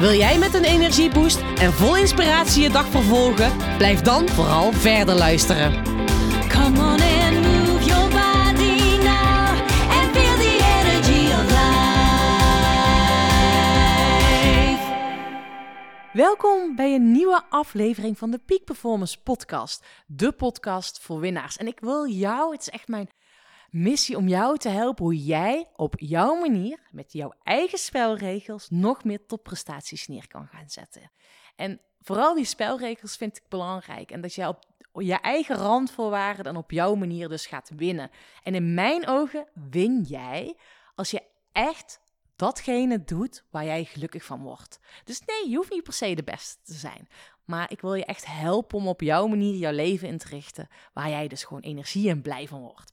Wil jij met een energieboost en vol inspiratie je dag vervolgen? Blijf dan vooral verder luisteren. Come on and move your body now and feel the energy of life. Welkom bij een nieuwe aflevering van de Peak Performance Podcast. De podcast voor winnaars. En ik wil jou, het is echt mijn missie om jou te helpen hoe jij op jouw manier, met jouw eigen spelregels, nog meer topprestaties neer kan gaan zetten. En vooral die spelregels vind ik belangrijk. En dat jij op je eigen randvoorwaarden en op jouw manier dus gaat winnen. En in mijn ogen win jij als je echt datgene doet waar jij gelukkig van wordt. Dus nee, je hoeft niet per se de beste te zijn. Maar ik wil je echt helpen om op jouw manier jouw leven in te richten, waar jij dus gewoon energie en blij van wordt.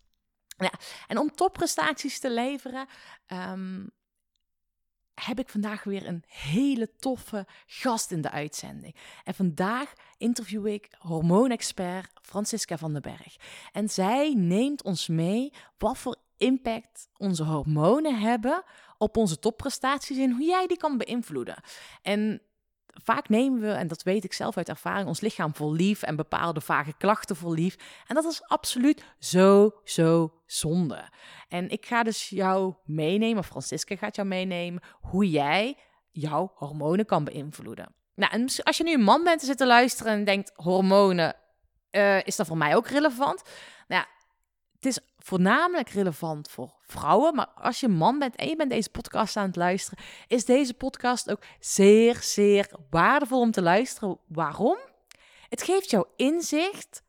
Ja, en om topprestaties te leveren, ehm, heb ik vandaag weer een hele toffe gast in de uitzending. En vandaag interview ik hormoonexpert Francisca van den Berg. En zij neemt ons mee wat voor impact onze hormonen hebben op onze topprestaties en hoe jij die kan beïnvloeden. En vaak nemen we, en dat weet ik zelf uit ervaring, ons lichaam voor lief en bepaalde vage klachten voor lief. En dat is absoluut zo, zo zonde. En ik ga dus jou meenemen, Francisca gaat jou meenemen, hoe jij jouw hormonen kan beïnvloeden. Nou, en als je nu een man bent te zitten luisteren en denkt, hormonen, uh, is dat voor mij ook relevant? Nou ja, het is voornamelijk relevant voor vrouwen. Maar als je man bent en je bent deze podcast aan het luisteren, is deze podcast ook zeer, zeer waardevol om te luisteren. Waarom? Het geeft jou inzicht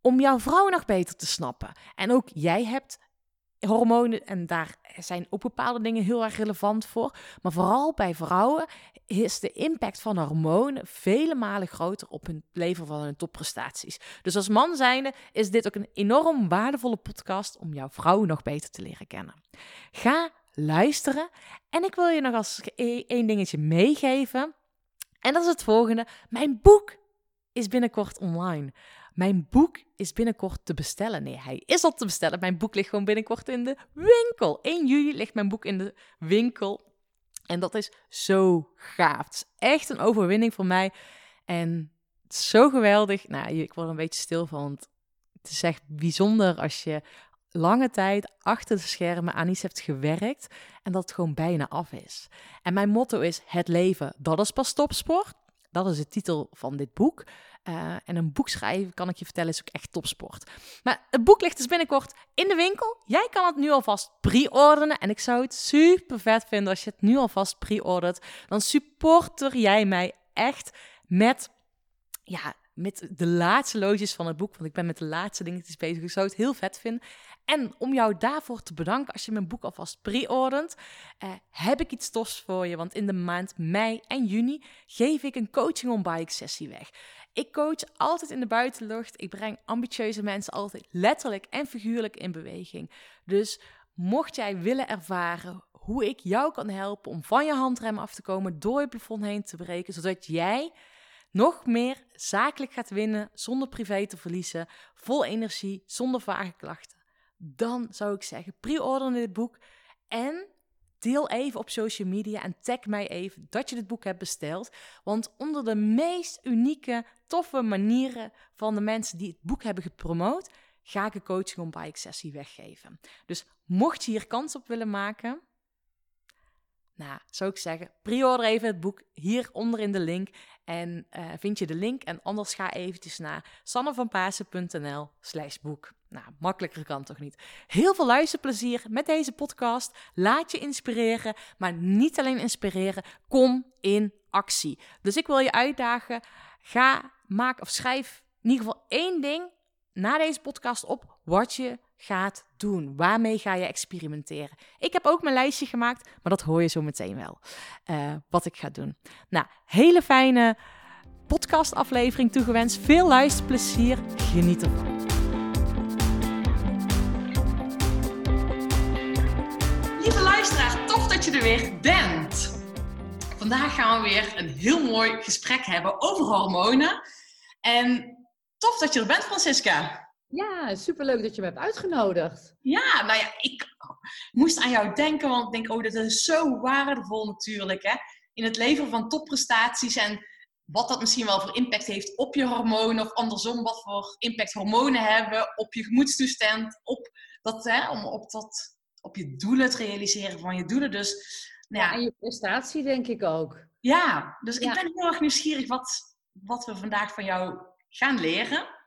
om jouw vrouw nog beter te snappen. En ook jij hebt hormonen en daar zijn ook bepaalde dingen heel erg relevant voor. Maar vooral bij vrouwen is de impact van hormonen vele malen groter op hun leven van hun topprestaties. Dus als man zijnde is dit ook een enorm waardevolle podcast om jouw vrouw nog beter te leren kennen. Ga luisteren en ik wil je nog als e-, één dingetje meegeven. En dat is het volgende. Mijn boek is binnenkort online. Mijn boek is binnenkort te bestellen. Nee, hij is al te bestellen. Mijn boek ligt gewoon binnenkort in de winkel. 1 juli ligt mijn boek in de winkel. En dat is zo gaaf. Het is echt een overwinning voor mij. En het is zo geweldig. Nou, ik word een beetje stil van. Want het is echt bijzonder als je lange tijd achter de schermen aan iets hebt gewerkt en dat het gewoon bijna af is. En mijn motto is: het leven, dat is pas topsport. Dat is de titel van dit boek. Uh, en een boek schrijven, kan ik je vertellen, is ook echt topsport. Maar het boek ligt dus binnenkort in de winkel. Jij kan het nu alvast pre-orderen. En ik zou het super vet vinden als je het nu alvast pre-ordert. Dan supporter jij mij echt met, ja, met de laatste loodjes van het boek. Want ik ben met de laatste dingetjes bezig. Ik zou het heel vet vinden. En om jou daarvoor te bedanken, als je mijn boek alvast pre-ordert, eh, heb ik iets tofs voor je. Want in de maand mei en juni geef ik een coaching on bike sessie weg. Ik coach altijd in de buitenlucht. Ik breng ambitieuze mensen altijd letterlijk en figuurlijk in beweging. Dus mocht jij willen ervaren hoe ik jou kan helpen om van je handrem af te komen, door je plafond heen te breken, zodat jij nog meer zakelijk gaat winnen zonder privé te verliezen, vol energie, zonder vage klachten, dan zou ik zeggen: pre-order dit boek en Deel even op social media en tag mij even dat je dit boek hebt besteld. Want onder de meest unieke, toffe manieren van de mensen die het boek hebben gepromoot, ga ik een coaching on bike sessie weggeven. Dus mocht je hier kans op willen maken, nou, zou ik zeggen, pre-order even het boek hieronder in de link. En uh, vind je de link en anders ga eventjes naar sannevanpasen.nl slash boek. Nou, makkelijker kan toch niet. Heel veel luisterplezier met deze podcast. Laat je inspireren, maar niet alleen inspireren. Kom in actie. Dus ik wil je uitdagen. Ga, maak of schrijf in ieder geval één ding na deze podcast op wat je gaat doen. Waarmee ga je experimenteren? Ik heb ook mijn lijstje gemaakt, maar dat hoor je zo meteen wel. Uh, wat ik ga doen. Nou, hele fijne podcastaflevering toegewenst. Veel luisterplezier, geniet ervan. Lieve luisteraar, tof dat je er weer bent. Vandaag gaan we weer een heel mooi gesprek hebben over hormonen. En tof dat je er bent, Francisca. Ja, superleuk dat je me hebt uitgenodigd. Ja, nou ja, ik moest aan jou denken, want ik denk, oh, dat is zo waardevol natuurlijk, hè. In het leveren van topprestaties en wat dat misschien wel voor impact heeft op je hormonen, of andersom, wat voor impact hormonen hebben op je gemoedstoestand, op, dat, hè, om op, dat, op je doelen, het realiseren van je doelen. Dus, nou Ja, ja, en je prestatie denk ik ook. ja, dus Ja. ik ben heel erg nieuwsgierig wat, wat we vandaag van jou gaan leren.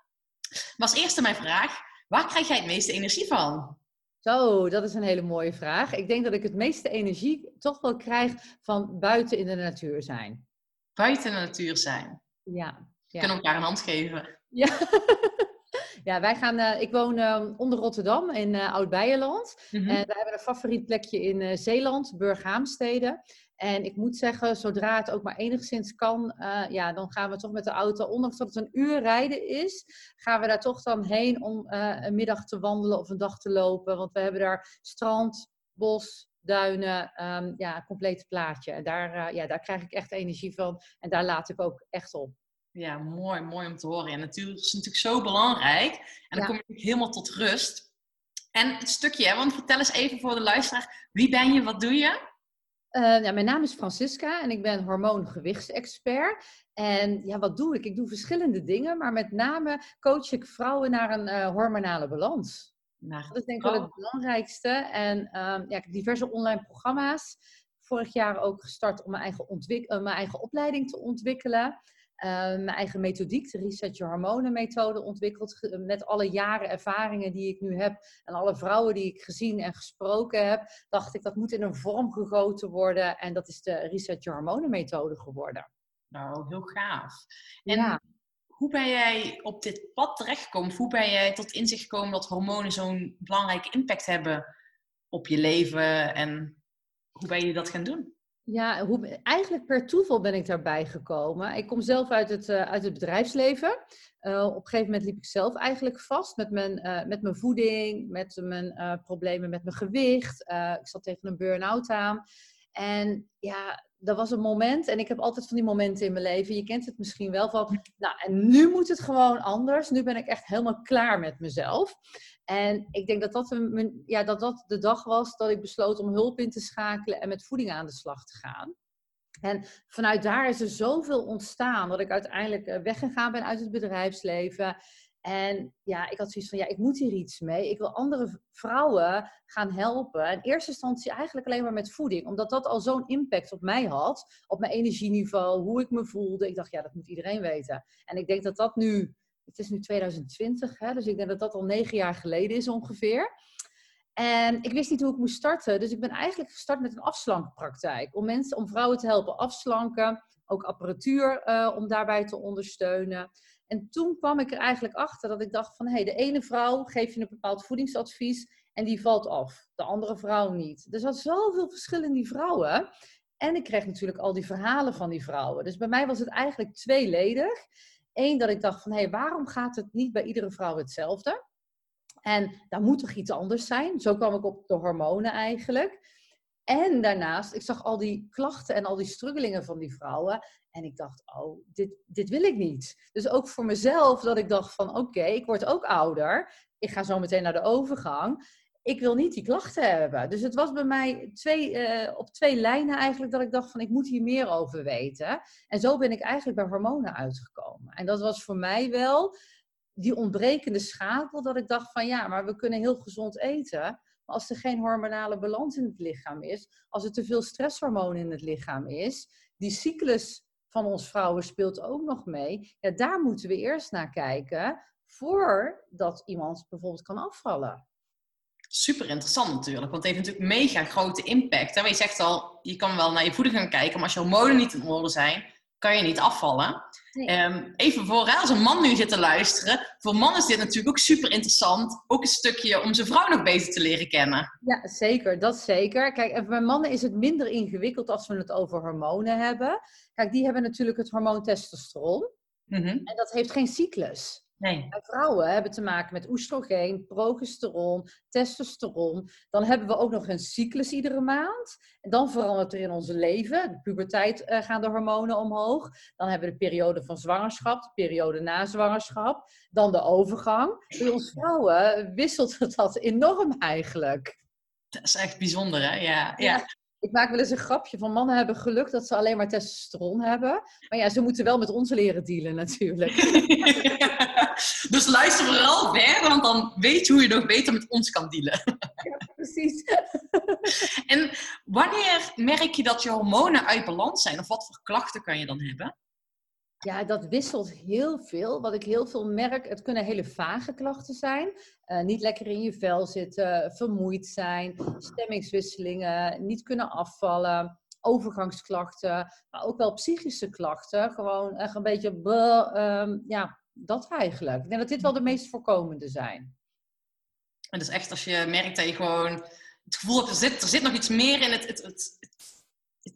Maar als eerste mijn vraag, waar krijg jij het meeste energie van? Zo, dat is een hele mooie vraag. Ik denk dat ik het meeste energie toch wel krijg van buiten in de natuur zijn. Buiten de natuur zijn. Ja, ja. kunnen elkaar een hand geven. ja. ja wij gaan, eh, ik woon eh, onder Rotterdam in eh Oud-Beijerland. Mhm. En we hebben een favoriet plekje in eh, Zeeland, Burghaamstede. En ik moet zeggen, zodra het ook maar enigszins kan, eh, ja, dan gaan we toch met de auto, ondanks dat het een uur rijden is, gaan we daar toch dan heen om eh, een middag te wandelen of een dag te lopen. Want we hebben daar strand, bos, duinen, ehm, ja, een compleet plaatje. En daar, eh, ja, daar krijg ik echt energie van. En daar laat ik ook echt op. Ja, mooi, mooi om te horen. En natuur is natuurlijk zo belangrijk. En dan Ja. kom je natuurlijk helemaal tot rust. En het stukje, hè, want vertel eens even voor de luisteraar. Wie ben je, wat doe je? Eh, ja, mijn naam is Francisca en ik ben hormoon-gewichtsexpert. En ja, wat doe ik? Ik doe verschillende dingen, maar met name coach ik vrouwen naar een eh, hormonale balans. Nou, Dat is denk ik wel Oh. het belangrijkste. En ehm, ja, ik heb diverse online programma's. Vorig jaar ook gestart om mijn eigen, ontwik- eh, mijn eigen opleiding te ontwikkelen. Eh, mijn eigen methodiek, de Reset Your Hormonen methode, ontwikkeld. ge- Met alle jaren ervaringen die ik nu heb en alle vrouwen die ik gezien en gesproken heb, dacht ik dat moet in een vorm gegoten worden. En dat is de Reset Your Hormonen methode geworden. nou, heel gaaf. En Ja. hoe ben jij op dit pad terechtgekomen? Hoe ben jij tot inzicht gekomen dat hormonen zo'n belangrijke impact hebben op je leven? En hoe ben je dat gaan doen? Ja, hoe, eigenlijk per toeval ben ik daarbij gekomen. Ik kom zelf uit het, eh, uit het bedrijfsleven. Eh, op een gegeven moment liep ik zelf eigenlijk vast met mijn, eh, met mijn voeding, met mijn problemen met mijn gewicht. Ik zat tegen een burn-out aan. En ja, dat was een moment, en ik heb altijd van die momenten in mijn leven, je kent het misschien wel, van, nou, en nu moet het gewoon anders. Nu ben ik echt helemaal klaar met mezelf. En ik denk dat dat, een, ja, dat dat de dag was dat ik besloot om hulp in te schakelen en met voeding aan de slag te gaan. En vanuit daar is er zoveel ontstaan dat ik uiteindelijk eh, weggegaan ben uit het bedrijfsleven. En ja, ik had zoiets van, ja, ik moet hier iets mee. Ik wil andere vrouwen gaan helpen. In eerste instantie eigenlijk alleen maar met voeding. Omdat dat al zo'n impact op mij had. Op mijn energieniveau, hoe ik me voelde. Ik dacht, ja, dat moet iedereen weten. En ik denk dat dat nu, het is nu 2020, hè, dus ik denk dat dat al negen jaar geleden is ongeveer. En ik wist niet hoe ik moest starten. Dus ik ben eigenlijk gestart met een afslankpraktijk. Om mensen, om vrouwen te helpen afslanken. Ook apparatuur eh, om daarbij te ondersteunen. En toen kwam ik er eigenlijk achter dat ik dacht van... hé, hey, de ene vrouw geeft je een bepaald voedingsadvies en die valt af. De andere vrouw niet. Er zat zoveel verschil in die vrouwen. En ik kreeg natuurlijk al die verhalen van die vrouwen. Dus bij mij was het eigenlijk tweeledig. Eén, dat ik dacht van... hé, hey, waarom gaat het niet bij iedere vrouw hetzelfde? En daar moet toch iets anders zijn? Zo kwam ik op de hormonen eigenlijk. En daarnaast, ik zag al die klachten en al die struggelingen van die vrouwen. En ik dacht, oh, dit, dit wil ik niet. Dus ook voor mezelf dat ik dacht van, oké, ik word ook ouder. Ik ga zo meteen naar de overgang. Ik wil niet die klachten hebben. Dus het was bij mij twee, eh, op twee lijnen eigenlijk dat ik dacht van, ik moet hier meer over weten. En zo ben ik eigenlijk bij hormonen uitgekomen. En dat was voor mij wel die ontbrekende schakel dat ik dacht van, ja, maar we kunnen heel gezond eten. Maar als er geen hormonale balans in het lichaam is, als er te veel stresshormoon in het lichaam is, die cyclus van ons vrouwen speelt ook nog mee. Ja, daar moeten we eerst naar kijken voordat iemand bijvoorbeeld kan afvallen. Super interessant natuurlijk, want het heeft natuurlijk mega grote impact. Je zegt al, je kan wel naar je voeding gaan kijken, maar als je hormonen niet in orde zijn, kan je niet afvallen. Nee. Ehm, even voor, hè, als een man nu zit te luisteren. Voor mannen is dit natuurlijk ook super interessant. Ook een stukje om zijn vrouw nog beter te leren kennen. Ja, zeker. Dat zeker. Kijk, en bij mannen is het minder ingewikkeld als we het over hormonen hebben. Kijk, die hebben natuurlijk het hormoon testosteron. Mhm. En dat heeft geen cyclus. Nee. Vrouwen hebben te maken met oestrogeen, progesteron, testosteron. Dan hebben we ook nog een cyclus iedere maand. En dan verandert er in onze leven. De puberteit eh, gaan de hormonen omhoog. Dan hebben we de periode van zwangerschap, de periode na zwangerschap. Dan de overgang. Bij ons vrouwen wisselt dat enorm eigenlijk. Dat is echt bijzonder, hè? Ja. ja. Ik maak wel eens een grapje van mannen hebben geluk dat ze alleen maar testosteron hebben. Maar ja, ze moeten wel met ons leren dealen natuurlijk. dus luister vooral verder, want dan weet je hoe je nog beter met ons kan dealen. Precies. En wanneer merk je dat je hormonen uit balans zijn? Of wat voor klachten kan je dan hebben? Ja, dat wisselt heel veel. Wat ik heel veel merk, het kunnen hele vage klachten zijn. Eh, niet lekker in je vel zitten, vermoeid zijn, stemmingswisselingen, niet kunnen afvallen, overgangsklachten, maar ook wel psychische klachten. Gewoon echt een beetje, ehm, ja, dat eigenlijk. Ik denk dat dit wel de meest voorkomende zijn. En dus echt als je merkt dat je gewoon het gevoel hebt, er zit, er zit nog iets meer in het, het- het-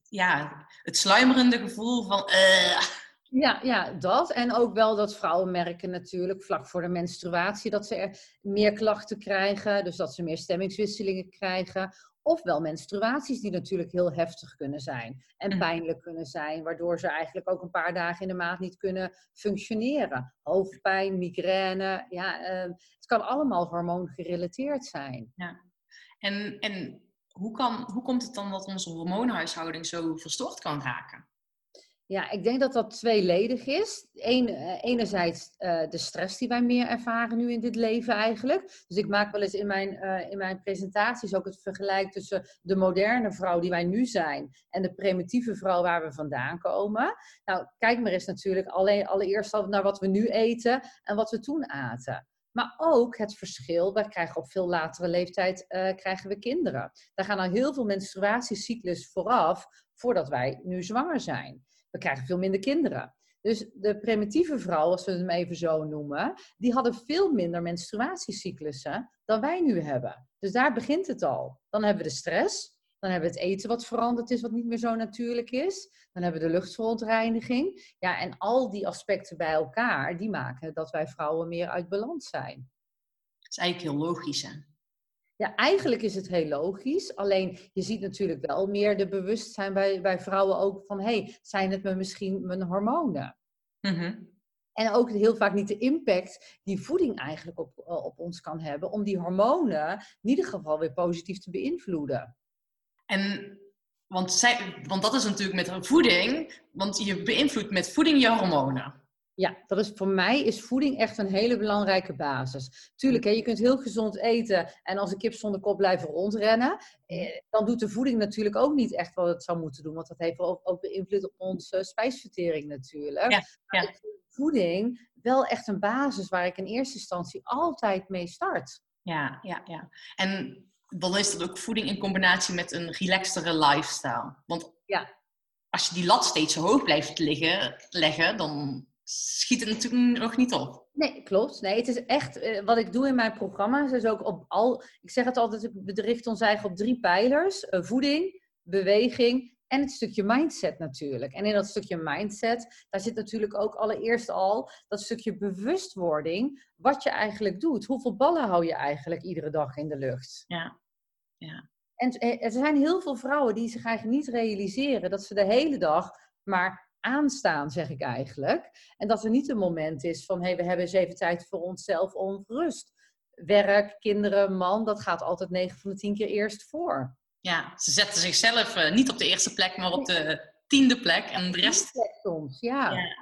ja, het sluimerende gevoel van... eh, Ja, ja, dat. En ook wel dat vrouwen merken natuurlijk vlak voor de menstruatie dat ze er meer klachten krijgen. Dus dat ze meer stemmingswisselingen krijgen. Ofwel menstruaties die natuurlijk heel heftig kunnen zijn. En Mhm. pijnlijk kunnen zijn. Waardoor ze eigenlijk ook een paar dagen in de maand niet kunnen functioneren. Hoofdpijn, migraine. Ja, eh, het kan allemaal hormoongerelateerd zijn. en en hoe, kan, hoe komt het dan dat onze hormoonhuishouding zo verstoord kan raken? Ja, ik denk dat dat tweeledig is. Eén, eh, enerzijds eh, de stress die wij meer ervaren nu in dit leven eigenlijk. Dus ik maak wel eens in mijn, eh, in mijn presentaties ook het vergelijk tussen de moderne vrouw die wij nu zijn en de primitieve vrouw waar we vandaan komen. Nou, kijk maar eens natuurlijk alleen, allereerst al naar wat we nu eten en wat we toen aten. Maar ook het verschil, wij krijgen op veel latere leeftijd eh, krijgen we kinderen. Daar gaan al heel veel menstruatiecyclus vooraf voordat wij nu zwanger zijn we krijgen veel minder kinderen. Dus de primitieve vrouw, als we hem even zo noemen, die hadden veel minder menstruatiecyclussen dan wij nu hebben. Dus daar begint het al. Dan hebben we de stress, dan hebben we het eten wat veranderd is, wat niet meer zo natuurlijk is. Dan hebben we de luchtverontreiniging. Ja, en al die aspecten bij elkaar, die maken dat wij vrouwen meer uit balans zijn. Dat is eigenlijk heel logisch, hè? Ja, eigenlijk is het heel logisch. Alleen je ziet natuurlijk wel meer de bewustzijn bij, bij vrouwen ook van... hé, hey, zijn het me misschien mijn hormonen? Mhm. En ook heel vaak niet de impact die voeding eigenlijk op, eh, op ons kan hebben... om die hormonen in ieder geval weer positief te beïnvloeden. En, want, zij, want dat is natuurlijk met voeding, want je beïnvloedt met voeding je hormonen. Ja, dat is, voor mij is voeding echt een hele belangrijke basis. Tuurlijk, hè, je kunt heel gezond eten en als een kip zonder kop blijven rondrennen. Eh, dan doet de voeding natuurlijk ook niet echt wat het zou moeten doen. Want dat heeft ook, ook beïnvloed op onze spijsvertering natuurlijk. Ja, Maar ja. voeding wel echt een basis waar ik in eerste instantie altijd mee start. Ja, ja, ja. En dan is dat ook voeding in combinatie met een relaxtere lifestyle. Want Ja. als je die lat steeds zo hoog blijft liggen, leggen, dan schiet het natuurlijk nog niet op. Nee, klopt. Nee, het is echt eh, wat ik doe in mijn programma's. Is ook op al, ik zeg het altijd, we richten ons eigen op drie pijlers: eh, voeding, beweging en het stukje mindset natuurlijk. En in dat stukje mindset, daar zit natuurlijk ook allereerst al dat stukje bewustwording, wat je eigenlijk doet. Hoeveel ballen hou je eigenlijk iedere dag in de lucht? Ja. Ja. En eh, er zijn heel veel vrouwen die zich eigenlijk niet realiseren dat ze de hele dag maar aanstaan, zeg ik eigenlijk. En dat er niet een moment is van, hé, hey, we hebben eens even tijd voor onszelf om rust. Werk, kinderen, man, dat gaat altijd 9 van de 10 keer eerst voor. ja, ze zetten zichzelf eh, niet op de eerste plek, maar op de tiende plek. En de rest, Soms, ja. Ja.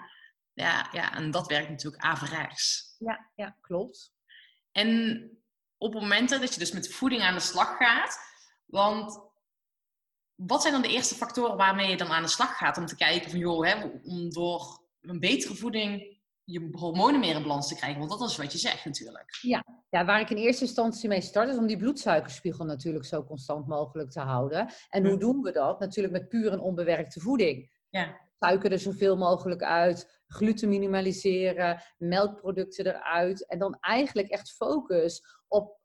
ja, ja, en dat werkt natuurlijk averechts. Ja, ja, klopt. En op momenten dat je dus met voeding aan de slag gaat, want wat zijn dan de eerste factoren waarmee je dan aan de slag gaat om te kijken van joh, hè, om door een betere voeding je hormonen meer in balans te krijgen? Want dat is wat je zegt natuurlijk. Ja, waar ik in eerste instantie mee start, is om die bloedsuikerspiegel natuurlijk zo constant mogelijk te houden. En hoe Hm. doen we dat? Natuurlijk met puur en onbewerkte voeding. Ja. suiker er zoveel mogelijk uit, gluten minimaliseren, melkproducten eruit. En dan eigenlijk echt focus op,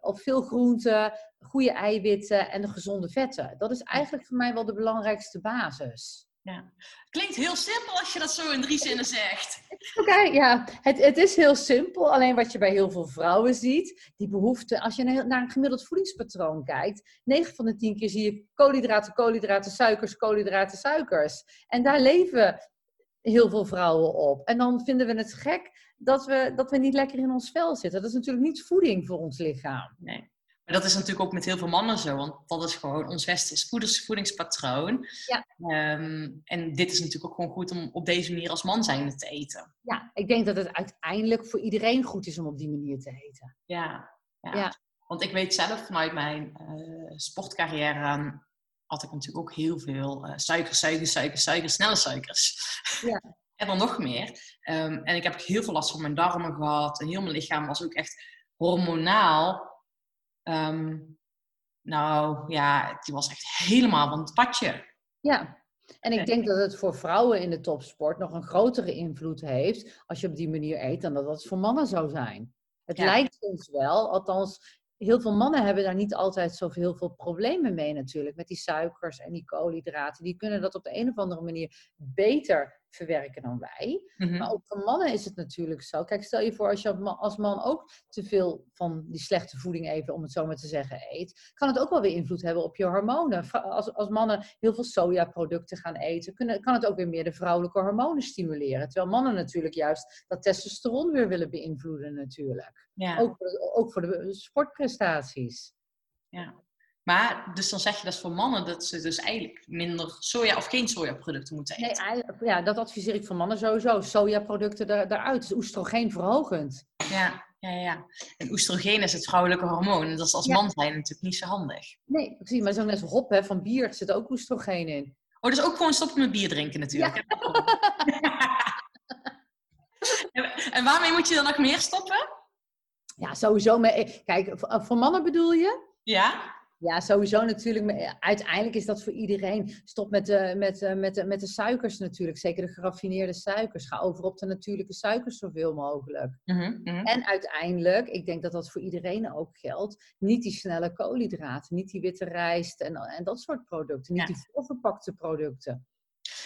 op veel groenten, goede eiwitten en de gezonde vetten. Dat is eigenlijk voor mij wel de belangrijkste basis. Klinkt heel simpel als je dat zo in drie zinnen zegt. Oké, ja, het, het is heel simpel. Alleen wat je bij heel veel vrouwen ziet, die behoefte, als je naar naar een gemiddeld voedingspatroon kijkt, 9 van de 10 keer zie je koolhydraten, koolhydraten, suikers, koolhydraten, suikers. En daar leven heel veel vrouwen op. En dan vinden we het gek dat we, dat we niet lekker in ons vel zitten. Dat is natuurlijk niet voeding voor ons lichaam. Nee. Maar dat is natuurlijk ook met heel veel mannen zo, want dat is gewoon ons westers voedings- voedingspatroon. Ja. Ehm, en dit is natuurlijk ook gewoon goed om op deze manier als man zijn te eten. Ja, ik denk dat het uiteindelijk voor iedereen goed is om op die manier te eten. Ja. ja. Ja. Want ik weet zelf vanuit mijn eh, sportcarrière ehm, had ik natuurlijk ook heel veel eh suikers, suikers, suikers, suikers, snelle suikers. Ja. en dan nog meer. Ehm, en ik heb heel veel last van mijn darmen gehad. En heel mijn lichaam was ook echt hormonaal. Ehm, nou ja, die was echt helemaal van het padje. Ja, en ik denk dat het voor vrouwen in de topsport nog een grotere invloed heeft als je op die manier eet dan dat dat voor mannen zou zijn. Het Ja. lijkt soms wel, althans, heel veel mannen hebben daar niet altijd zoveel veel problemen mee natuurlijk, met die suikers en die koolhydraten. Die kunnen dat op de een of andere manier beter verwerken dan wij. Mhm. Maar ook voor mannen is het natuurlijk zo. Kijk, stel je voor als je als man- ook te veel van die slechte voeding even, om het zo maar te zeggen, eet, kan het ook wel weer invloed hebben op je hormonen. Als, als mannen heel veel sojaproducten gaan eten, kunnen, kan het ook weer meer de vrouwelijke hormonen stimuleren. Terwijl mannen natuurlijk juist dat testosteron weer willen beïnvloeden natuurlijk. ja. Ook, ook voor de sportprestaties. Ja. Maar, dus dan zeg je dat voor mannen dat ze dus eigenlijk minder soja of geen sojaproducten moeten Nee, eten. eigenlijk- ja, dat adviseer ik voor mannen sowieso. Sojaproducten er, eruit. Is oestrogeen verhogend. Ja, ja, ja. En oestrogeen is het vrouwelijke hormoon. En dat is als Ja. man zijn natuurlijk niet zo handig. Nee, precies. Maar zo net hop hè, van bier zit ook oestrogeen in. Oh, dus ook gewoon stoppen met bier drinken natuurlijk. En- en waarmee moet je dan nog meer stoppen? Ja, sowieso. Met, kijk, voor, voor mannen bedoel je? Ja? Ja, sowieso natuurlijk. Maar Uiteindelijk is dat voor iedereen. Stop met de, met, de- met, de, met de suikers natuurlijk. Zeker de geraffineerde suikers. Ga over op de natuurlijke suikers zoveel mogelijk. Mhm, mhm. En uiteindelijk, ik denk dat dat voor iedereen ook geldt, niet die snelle koolhydraten, niet die witte rijst en, en dat soort producten, niet Ja. die voorverpakte producten.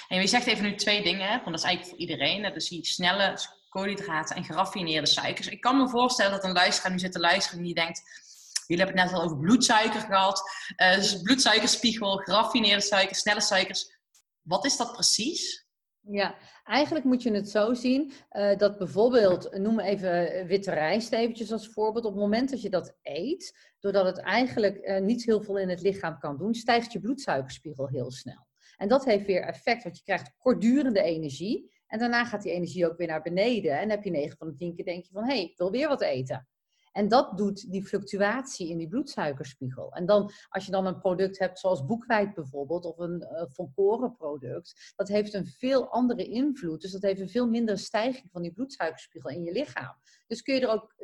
En je zegt even nu twee dingen, want dat is eigenlijk voor iedereen. hè. Dus die snelle koolhydraten en geraffineerde suikers. Ik kan me voorstellen dat een luisteraar nu zit te luisteren en die denkt... Jullie hebben het net al over bloedsuiker gehad. Eh, dus bloedsuikerspiegel, geraffineerde suikers, snelle suikers. Wat is dat precies? Ja, eigenlijk moet je het zo zien eh, dat bijvoorbeeld, noem even witte rijst eventjes als voorbeeld. Op het moment dat je dat eet, doordat het eigenlijk eh, niet heel veel in het lichaam kan doen, stijgt je bloedsuikerspiegel heel snel. En dat heeft weer effect, want je krijgt kortdurende energie. En daarna gaat die energie ook weer naar beneden. En dan heb je 9 van de 10 keer denk je van, hé, hey, ik wil weer wat eten. En dat doet die fluctuatie in die bloedsuikerspiegel. En dan, als je dan een product hebt zoals boekweit bijvoorbeeld, of een uh, volkorenproduct, dat heeft een veel andere invloed. Dus dat heeft een veel mindere stijging van die bloedsuikerspiegel in je lichaam. Dus kun je er ook,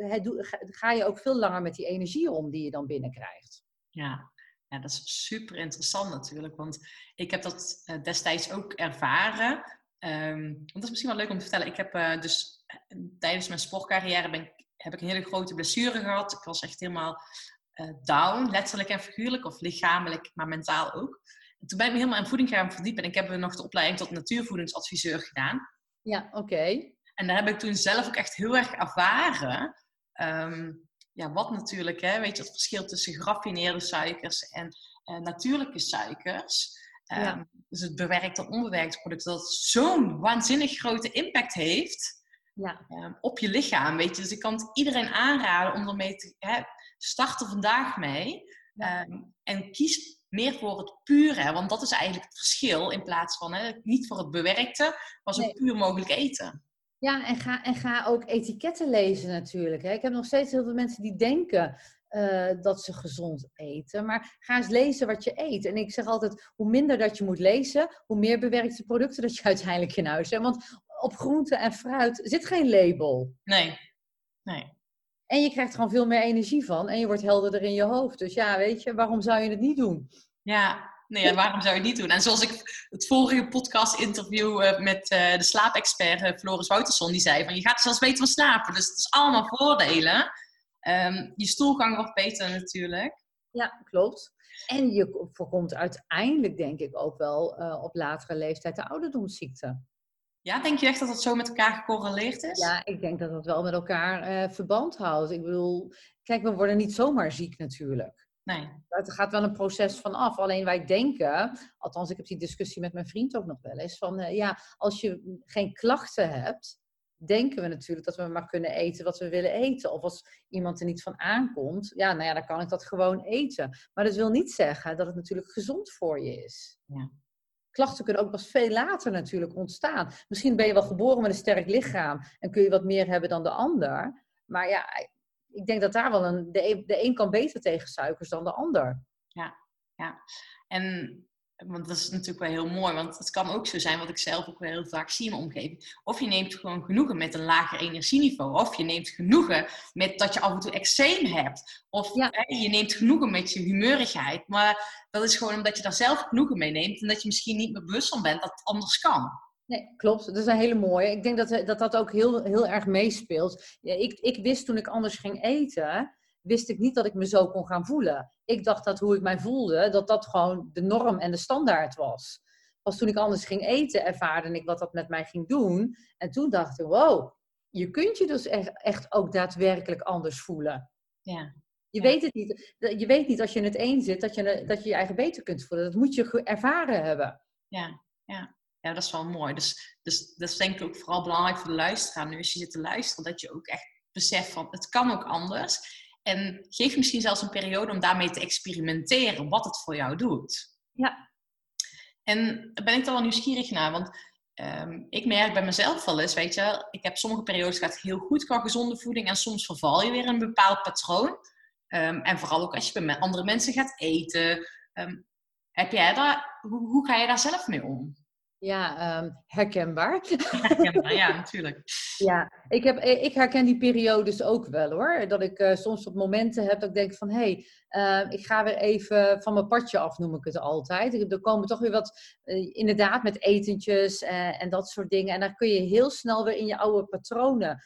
ga- je ook veel langer met die energie om die je dan binnenkrijgt. Ja. ja, dat is super interessant natuurlijk. Want ik heb dat eh, destijds ook ervaren. Ehm, want dat is misschien wel leuk om te vertellen. Ik heb eh, dus tijdens mijn sportcarrière ben ik, heb ik een hele grote blessure gehad. Ik was echt helemaal eh, down, letterlijk en figuurlijk. Of lichamelijk, maar mentaal ook. En toen ben ik me helemaal in voeding gaan verdiepen. En ik heb nog de opleiding tot natuurvoedingsadviseur gedaan. Ja, oké. En daar heb ik toen zelf ook echt heel erg ervaren. ehm, ja, wat natuurlijk, hè, weet je, het verschil tussen geraffineerde suikers en eh, natuurlijke suikers. Ja. Ehm, Dus het bewerkte en onbewerkte product, dat zo'n waanzinnig grote impact heeft Ja, ehm, op je lichaam, weet je. Dus ik kan het iedereen aanraden om ermee te hè, starten vandaag mee. Ehm, en kies meer voor het pure, want dat is eigenlijk het verschil in plaats van hè, niet voor het bewerkte, maar zo Nee. puur mogelijk eten. ja en, ga, en ga ook etiketten lezen natuurlijk. Hè. Ik heb nog steeds heel veel mensen die denken eh, dat ze gezond eten. Maar ga eens lezen wat je eet. En ik zeg altijd, hoe minder dat je moet lezen, hoe meer bewerkte producten dat je uiteindelijk in huis hebt. Want op groente en fruit zit geen label. Nee, nee. En je krijgt gewoon veel meer energie van. En je wordt helderder in je hoofd. Dus ja, weet je, waarom zou je het niet doen? Ja, nee, ja, waarom zou je het niet doen? En zoals ik het vorige podcast-interview eh, met eh, de slaapexpert eh, Floris Wouterson, die zei van je gaat zelfs beter slapen. Dus het is allemaal voordelen. Ehm, je stoelgang wordt beter natuurlijk. Ja, klopt. En je voorkomt uiteindelijk, denk ik, ook wel op latere leeftijd de ouderdomsziekte. Ja, denk je echt dat het zo met elkaar gecorreleerd is? Ja, ik denk dat dat wel met elkaar eh, verband houdt. Ik bedoel, kijk, we worden niet zomaar ziek natuurlijk. Nee. Het gaat wel een proces van af. Alleen wij denken, althans ik heb die discussie met mijn vriend ook nog wel eens, van eh, ja, als je geen klachten hebt, denken we natuurlijk dat we maar kunnen eten wat we willen eten. Of als iemand er niet van aankomt, ja, nou ja, dan kan ik dat gewoon eten. Maar dat wil niet zeggen dat het natuurlijk gezond voor je is. Ja. Klachten kunnen ook pas veel later natuurlijk ontstaan. Misschien ben je wel geboren met een sterk lichaam en kun je wat meer hebben dan de ander. Maar ja, ik denk dat daar wel een. De een, de een kan beter tegen suikers dan de ander. En want dat is natuurlijk wel heel mooi, want het kan ook zo zijn, wat ik zelf ook wel heel vaak zie in mijn omgeving. Of je neemt gewoon genoegen met een lager energieniveau. Of je neemt genoegen met dat je af en toe eczeem hebt. Of Ja. hè, je neemt genoegen met je humeurigheid. Maar dat is gewoon omdat je daar zelf genoegen mee neemt. En dat je misschien niet meer bewust van bent dat het anders kan. Nee, klopt. Dat is een hele mooie. Ik denk dat dat, dat ook heel, heel erg meespeelt. Ja, ik, ik wist toen ik anders ging eten, wist ik niet dat ik me zo kon gaan voelen. Ik dacht dat hoe ik mij voelde, dat dat gewoon de norm en de standaard was. Pas toen ik anders ging eten, ervaarde ik wat dat met mij ging doen. En toen dacht ik, wow, je kunt je dus echt, echt ook daadwerkelijk anders voelen. Ja. Je Ja. weet het niet. Je weet niet als je in het een zit, dat je, dat je je eigen beter kunt voelen. Dat moet je ervaren hebben. Ja, ja. ja, dat is wel mooi. Dus, dus dat is denk ik ook vooral belangrijk voor de luisteraar. Nu als je zit te luisteren, dat je ook echt beseft van het kan ook anders. En geef misschien zelfs een periode om daarmee te experimenteren wat het voor jou doet. Ja. En daar ben ik dan wel nieuwsgierig naar, want ehm, ik merk bij mezelf wel eens, weet je, ik heb sommige periodes gaat heel goed qua gezonde voeding en soms verval je weer in een bepaald patroon. Ehm, en vooral ook als je bij andere mensen gaat eten. Ehm, heb jij daar, hoe, hoe ga je daar zelf mee om? Ja, ehm, herkenbaar. Ja, ja, natuurlijk. Ja, ik, heb, eh, ik herken die periodes ook wel hoor. Dat ik eh, soms wat momenten heb dat ik denk van... hé, hey, ik ga weer even van mijn padje af, noem ik het altijd. Ik- Er komen toch weer wat, eh, inderdaad, met etentjes en dat soort dingen. En dan kun je heel snel weer in je oude patronen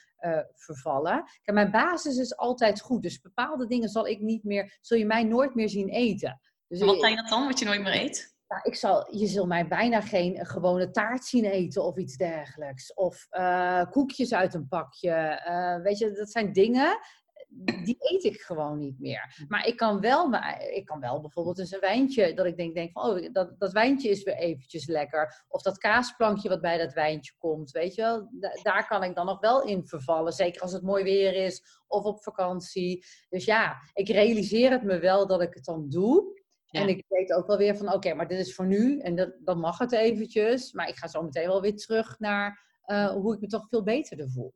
vervallen. Kijk, mijn basis is altijd goed. Dus bepaalde dingen zal ik niet meer... zul je mij nooit meer zien eten. Dus Wat zijn dat dan, wat je nooit meer eet? Ja, ik zal, je zult mij bijna geen eh, gewone taart zien eten of iets dergelijks. Of eh, koekjes uit een pakje. Eh, weet je, dat zijn dingen, die eet ik gewoon niet meer. Maar ik kan wel, maar ik kan wel bijvoorbeeld eens een wijntje, dat ik denk, denk van, oh, dat, dat wijntje is weer eventjes lekker. Of dat kaasplankje wat bij dat wijntje komt, weet je wel. Da- daar kan ik dan nog wel in vervallen. Zeker als het mooi weer is of op vakantie. Dus ja, ik realiseer het me wel dat ik het dan doe. Ja. En ik weet ook wel weer van, oké, maar dit is voor nu en dat, dan mag het eventjes. Maar ik ga zo meteen wel weer terug naar eh, hoe ik me toch veel beter voel.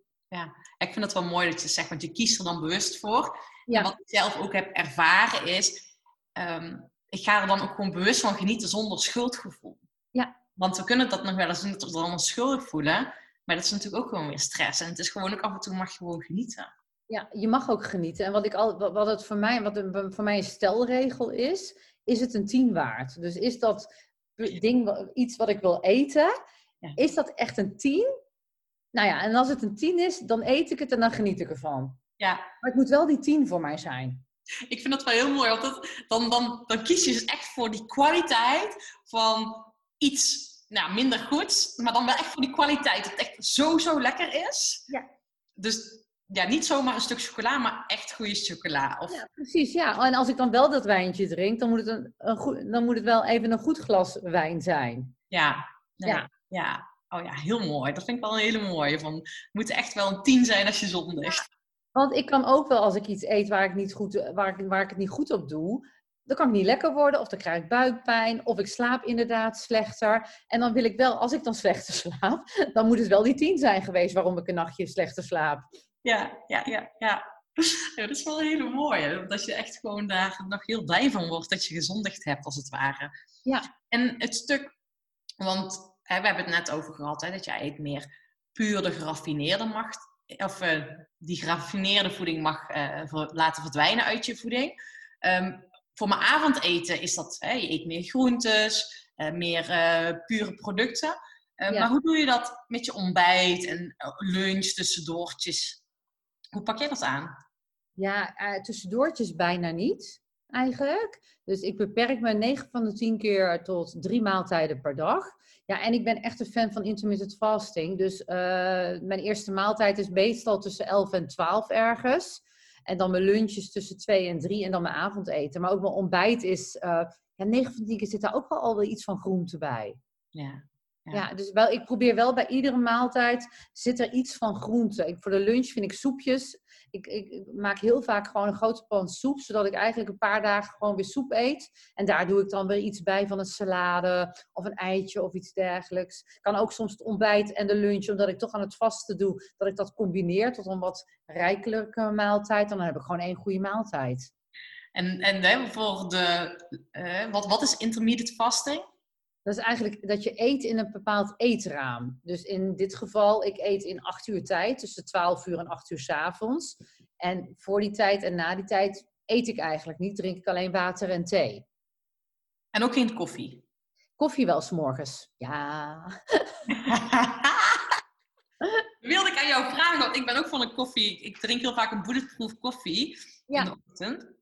Ik vind het wel mooi dat je zegt, want je kiest er dan bewust voor. Ja. En wat ik zelf ook heb ervaren is, ehm, ik ga er dan ook gewoon bewust van genieten zonder schuldgevoel. Ja. Want we kunnen dat nog wel eens doen, dat we dan ons schuldig voelen. Maar dat is natuurlijk ook gewoon weer stress. En het is gewoon ook af en toe mag je gewoon genieten. Ja, je mag ook genieten. En wat, ik al, wat- wat het voor mij, wat een, voor mij een stelregel is, is het een 10 waard. Dus is dat ding, iets wat ik wil eten, Ja. is dat echt een 10? Nou ja, en als het een 10 is, dan eet ik het en dan geniet ik ervan. Ja, Maar het moet wel die 10 voor mij zijn. ik vind dat wel heel mooi. Want dat, dan, dan, dan kies je dus echt voor die kwaliteit van iets nou, minder goed. Maar dan wel echt voor die kwaliteit. Dat het echt zo, zo lekker is. Ja. Dus ja, niet zomaar een stuk chocola, maar echt goede chocola. Of, Ja, precies. Ja. En als ik dan wel dat wijntje drink, dan moet het, een, een goed, dan moet het wel even een goed glas wijn zijn. Ja, nee, Ja. ja. Oh ja, heel mooi. Dat vind ik wel een hele mooie. Van, het moet echt wel een tien zijn als je zondigt. Want ik kan ook wel, als ik iets eet waar ik, niet goed, waar ik, waar ik het niet goed op doe, dan kan ik niet lekker worden, of dan krijg ik buikpijn, of ik slaap inderdaad slechter. En dan wil ik wel, als ik dan slechter slaap, dan moet het wel die tien zijn geweest waarom ik een nachtje slechter slaap. Ja, ja, ja, ja. Ja, dat is wel een hele mooie. Dat je echt gewoon daar nog heel blij van wordt dat je gezondigd hebt, als het ware. Ja. En het stuk, want hè, we hebben het net over gehad, hè, dat jij het meer puur de geraffineerde mag, of eh, die geraffineerde voeding mag eh, laten verdwijnen uit je voeding. Ehm, voor mijn avondeten is dat, hè, je eet meer groentes, eh, meer pure producten. Ja. Maar hoe doe je dat met je ontbijt en lunch, tussendoortjes? Hoe pak jij dat aan? Ja, eh, tussendoortjes bijna niet, eigenlijk. Dus ik beperk me 9 van de 10 keer tot drie maaltijden per dag. Ja, en ik ben echt een fan van intermittent fasting. Dus eh, mijn eerste maaltijd is meestal tussen 11 en 12 ergens. En dan mijn lunches tussen 2 en 3 en dan mijn avondeten. Maar ook mijn ontbijt is... eh ja, 9 van de 10 keer zit daar ook wel al iets van groente bij. Ja. Ja. Ja, dus wel, ik probeer wel bij iedere maaltijd zit er iets van groente. Ik, voor de lunch vind ik soepjes. Ik, ik, ik maak heel vaak gewoon een grote pan soep, zodat ik eigenlijk een paar dagen gewoon weer soep eet. En daar doe ik dan weer iets bij van een salade of een eitje of iets dergelijks. Ik kan ook soms het ontbijt en de lunch, omdat ik toch aan het vasten doe, dat ik dat combineer tot een wat rijkelijke maaltijd. Dan heb ik gewoon één goede maaltijd. En, en hè, voor de, eh, wat, wat is intermediate fasting? Dat is eigenlijk dat je eet in een bepaald eetraam. Dus in dit geval, ik eet in acht uur tijd, tussen 12 uur en 8 uur 's avonds. En voor die tijd en na die tijd eet ik eigenlijk niet, drink ik alleen water en thee. En ook geen koffie. Koffie wel s'morgens. Ja. Wilde ik aan jou vragen, want ik ben ook van een koffie. Ik drink heel vaak een bulletproof koffie Ja. in de ochtend.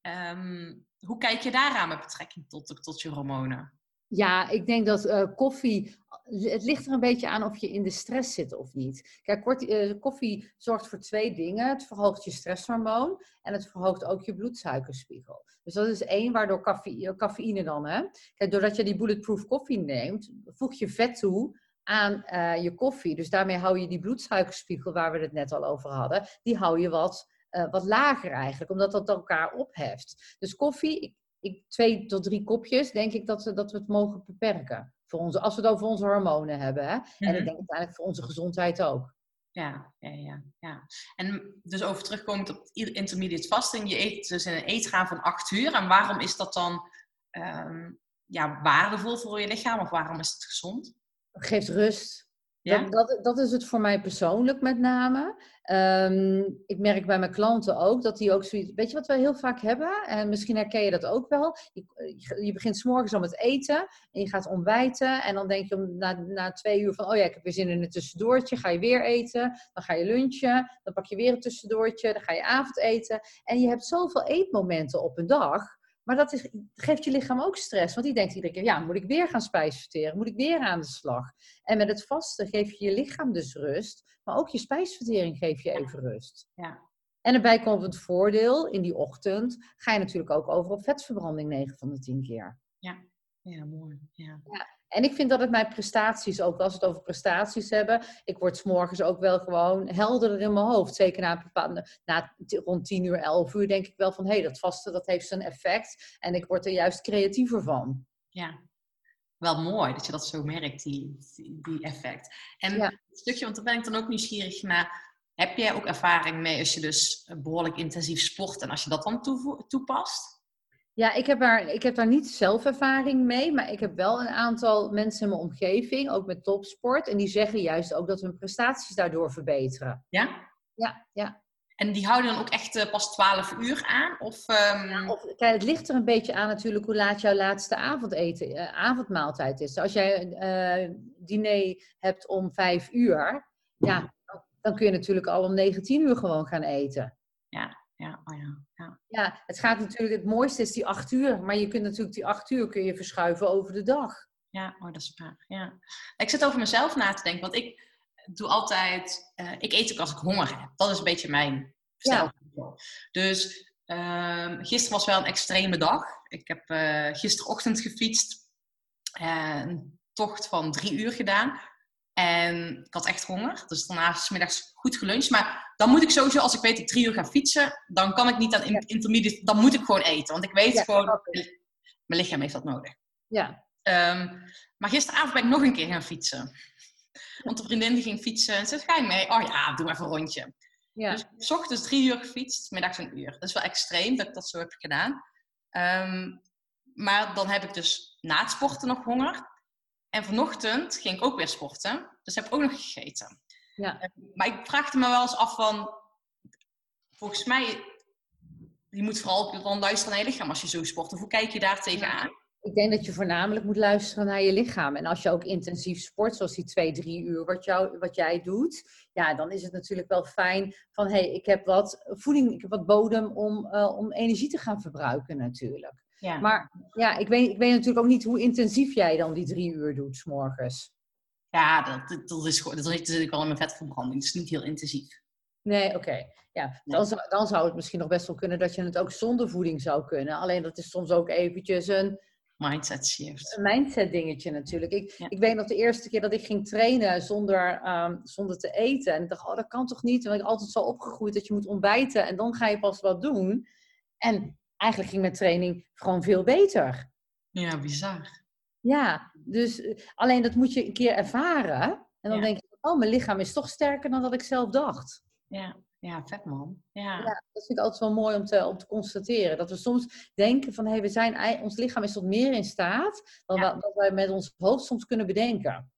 Ehm, hoe kijk je daaraan met betrekking tot, tot je hormonen? Ja, ik denk dat eh, koffie. Het ligt er een beetje aan of je in de stress zit of niet. Kijk, kort, eh, koffie zorgt voor twee dingen. Het verhoogt je stresshormoon en het verhoogt ook je bloedsuikerspiegel. Dus dat is één, waardoor caffe- cafeïne dan. Hè? Kijk, doordat je die bulletproof koffie neemt, voeg je vet toe aan eh, je koffie. Dus daarmee hou je die bloedsuikerspiegel, waar we het net al over hadden, die hou je wat, eh, wat lager eigenlijk, omdat dat elkaar opheft. Dus koffie, ik, twee tot drie kopjes, denk ik dat we, dat we het mogen beperken. Voor onze, als we het over onze hormonen hebben. Hè? En Mhm. ik denk uiteindelijk voor onze gezondheid ook. Ja, ja, ja, ja. En dus over terugkomend op intermediate fasting, je eet dus in een eetraam van 8 uur. En waarom is dat dan ehm, ja, waardevol voor je lichaam of waarom is het gezond? Het geeft rust. Ja? Dat, dat, dat is het voor mij persoonlijk met name. Ehm, ik merk bij mijn klanten ook dat die ook zoiets. Weet je wat we heel vaak hebben? En misschien herken je dat ook wel. Je, je- je begint s'morgens al met eten en je gaat ontbijten. En dan denk je om, na, na twee uur van: oh ja, ik heb weer zin in een tussendoortje. Ga je weer eten. Dan ga je lunchen. Dan pak je weer een tussendoortje. Dan ga je avondeten. En je hebt zoveel eetmomenten op een dag. Maar dat is, geeft je lichaam ook stress. Want die denkt iedere keer: ja, moet ik weer gaan spijsverteren? Moet ik weer aan de slag? En met het vasten geef je je lichaam dus rust, maar ook je spijsvertering geef je even rust. Ja. En erbij komt het voordeel, in die ochtend ga je natuurlijk ook over op vetverbranding 9 van de 10 keer. Ja, mooi. Ja. En ik vind dat het mijn prestaties, ook als we het over prestaties hebben, ik word 's morgens ook wel gewoon helderder in mijn hoofd. Zeker na, een bepaalde, na rond 10 uur, 11 uur denk ik wel van, hé, hey, dat vasten dat heeft zijn effect. En ik word er juist creatiever van. ja. Wel mooi dat je dat zo merkt, die, die, effect. En Ja. een stukje, want daar ben ik dan ook nieuwsgierig naar. Heb jij ook ervaring mee als je dus behoorlijk intensief sport en als je dat dan toepast? Ja, ik heb, daar, ik heb daar niet zelf ervaring mee, maar ik heb wel een aantal mensen in mijn omgeving, ook met topsport, en die zeggen juist ook dat hun prestaties daardoor verbeteren. Ja? Ja, ja. En die houden dan ook echt eh, pas 12 uur aan? Of, ehm, Of, kijk, het ligt er een beetje aan natuurlijk hoe laat jouw laatste avondeten, eh, avondmaaltijd is. Als jij een eh, diner hebt om vijf uur, ja, dan, dan kun je natuurlijk al om 19 uur gewoon gaan eten. Ja, het gaat natuurlijk, het mooiste is die acht uur, maar je kunt natuurlijk die acht uur kun je verschuiven over de dag. Ja, oh, dat is waar. Ja. Ik zit over mezelf na te denken, want ik doe altijd, eh, ik eet ook als ik honger heb. Dat is een beetje mijn Ja. stijl. Dus ehm, gisteren was wel een extreme dag. Ik heb eh, gisterochtend gefietst, een tocht van drie uur gedaan. En ik had echt honger, dus daarna is middags goed geluncht. Maar dan moet ik sowieso, als ik weet dat ik drie uur ga fietsen, dan kan ik niet aan in- Ja. intermediate, dan moet ik gewoon eten. Want ik weet Ja, gewoon, mijn lichaam heeft dat nodig. Ja, Ehm, maar gisteravond ben ik nog een keer gaan fietsen. Want de vriendin die ging fietsen en ze zei, ga je mee? Oh ja, doe maar even een rondje. ja. Dus s ochtends drie uur gefietst, middags een uur. Dat is wel extreem dat ik dat zo heb gedaan. Ehm, maar dan heb ik dus na het sporten nog honger. En vanochtend ging ik ook weer sporten. Dus heb ik ook nog gegeten. Ja. Maar ik vraagde me wel eens af van... Volgens mij je moet vooral dan luisteren naar je lichaam als je zo sport. Of hoe kijk je daar tegenaan? Ik denk dat je voornamelijk moet luisteren naar je lichaam. En als je ook intensief sport, zoals die twee, drie uur wat, jou, wat jij doet, ja, dan is het natuurlijk wel fijn van hé, hey, ik heb wat voeding, ik heb wat bodem om, eh, om energie te gaan verbruiken natuurlijk. Ja. Maar ja, ik weet, ik weet natuurlijk ook niet hoe intensief jij dan die drie uur doet, s morgens. Ja, dat, dat, is gewoon, dat zit natuurlijk wel in mijn vetverbranding. Het is niet heel intensief. Nee, oké. Ja, dan, zou, dan zou het misschien nog best wel kunnen dat je het ook zonder voeding zou kunnen. Alleen dat is soms ook eventjes een, Mindset shift. een mindset dingetje natuurlijk. Ik, Ja. ik weet nog de eerste keer dat ik ging trainen zonder, ehm, zonder te eten. En ik dacht, oh, dat kan toch niet? Want ik altijd zo opgegroeid dat je moet ontbijten en dan ga je pas wat doen. En eigenlijk ging mijn training gewoon veel beter. Ja, bizar. Ja, dus eh, alleen dat moet je een keer ervaren. En dan Ja. denk je, oh, mijn lichaam is toch sterker dan dat ik zelf dacht. Ja, ja vet man. Ja. Ja, dat vind ik altijd wel mooi om te, om te constateren. Dat we soms denken van, hey, we zijn, ons lichaam is tot meer in staat dan Ja. wat, wij met ons hoofd soms kunnen bedenken.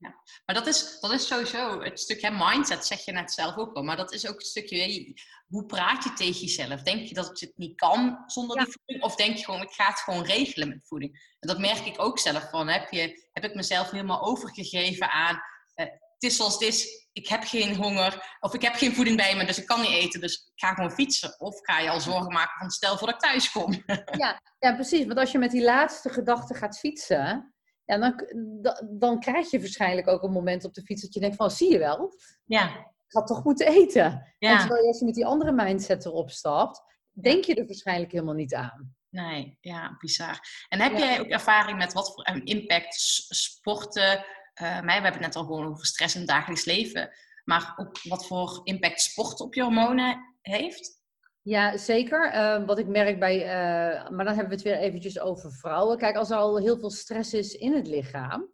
Maar dat is, dat is sowieso het stukje mindset, zeg je net zelf ook al. Maar dat is ook het stukje, hoe praat je tegen jezelf? Denk je dat je het niet kan zonder Ja. die voeding? Of denk je gewoon, ik ga het gewoon regelen met voeding? En dat merk ik ook zelf van. Heb, je, heb ik mezelf helemaal overgegeven aan, eh, is zoals het is, ik heb geen honger. Of ik heb geen voeding bij me, dus ik kan niet eten. Dus ik ga gewoon fietsen. Of ga je al zorgen maken van stel voor dat ik thuis kom. Ja, precies. Want als je met die laatste gedachte gaat fietsen, ja, dan, da- dan krijg je waarschijnlijk ook een moment op de fiets dat je denkt van, zie je wel, Ja, ik had toch moeten eten. En ja. terwijl je als je met die andere mindset erop stapt, denk je er waarschijnlijk helemaal niet aan. Nee, ja, bizar. En heb Ja. jij ook ervaring met wat voor impact sporten, eh, mij, we hebben het net al gewoon over stress in het dagelijks leven, maar ook wat voor impact sport op je hormonen heeft? Ja, zeker. Eh, wat ik merk bij, eh, maar dan hebben we het weer eventjes over vrouwen. Kijk, als er al heel veel stress is in het lichaam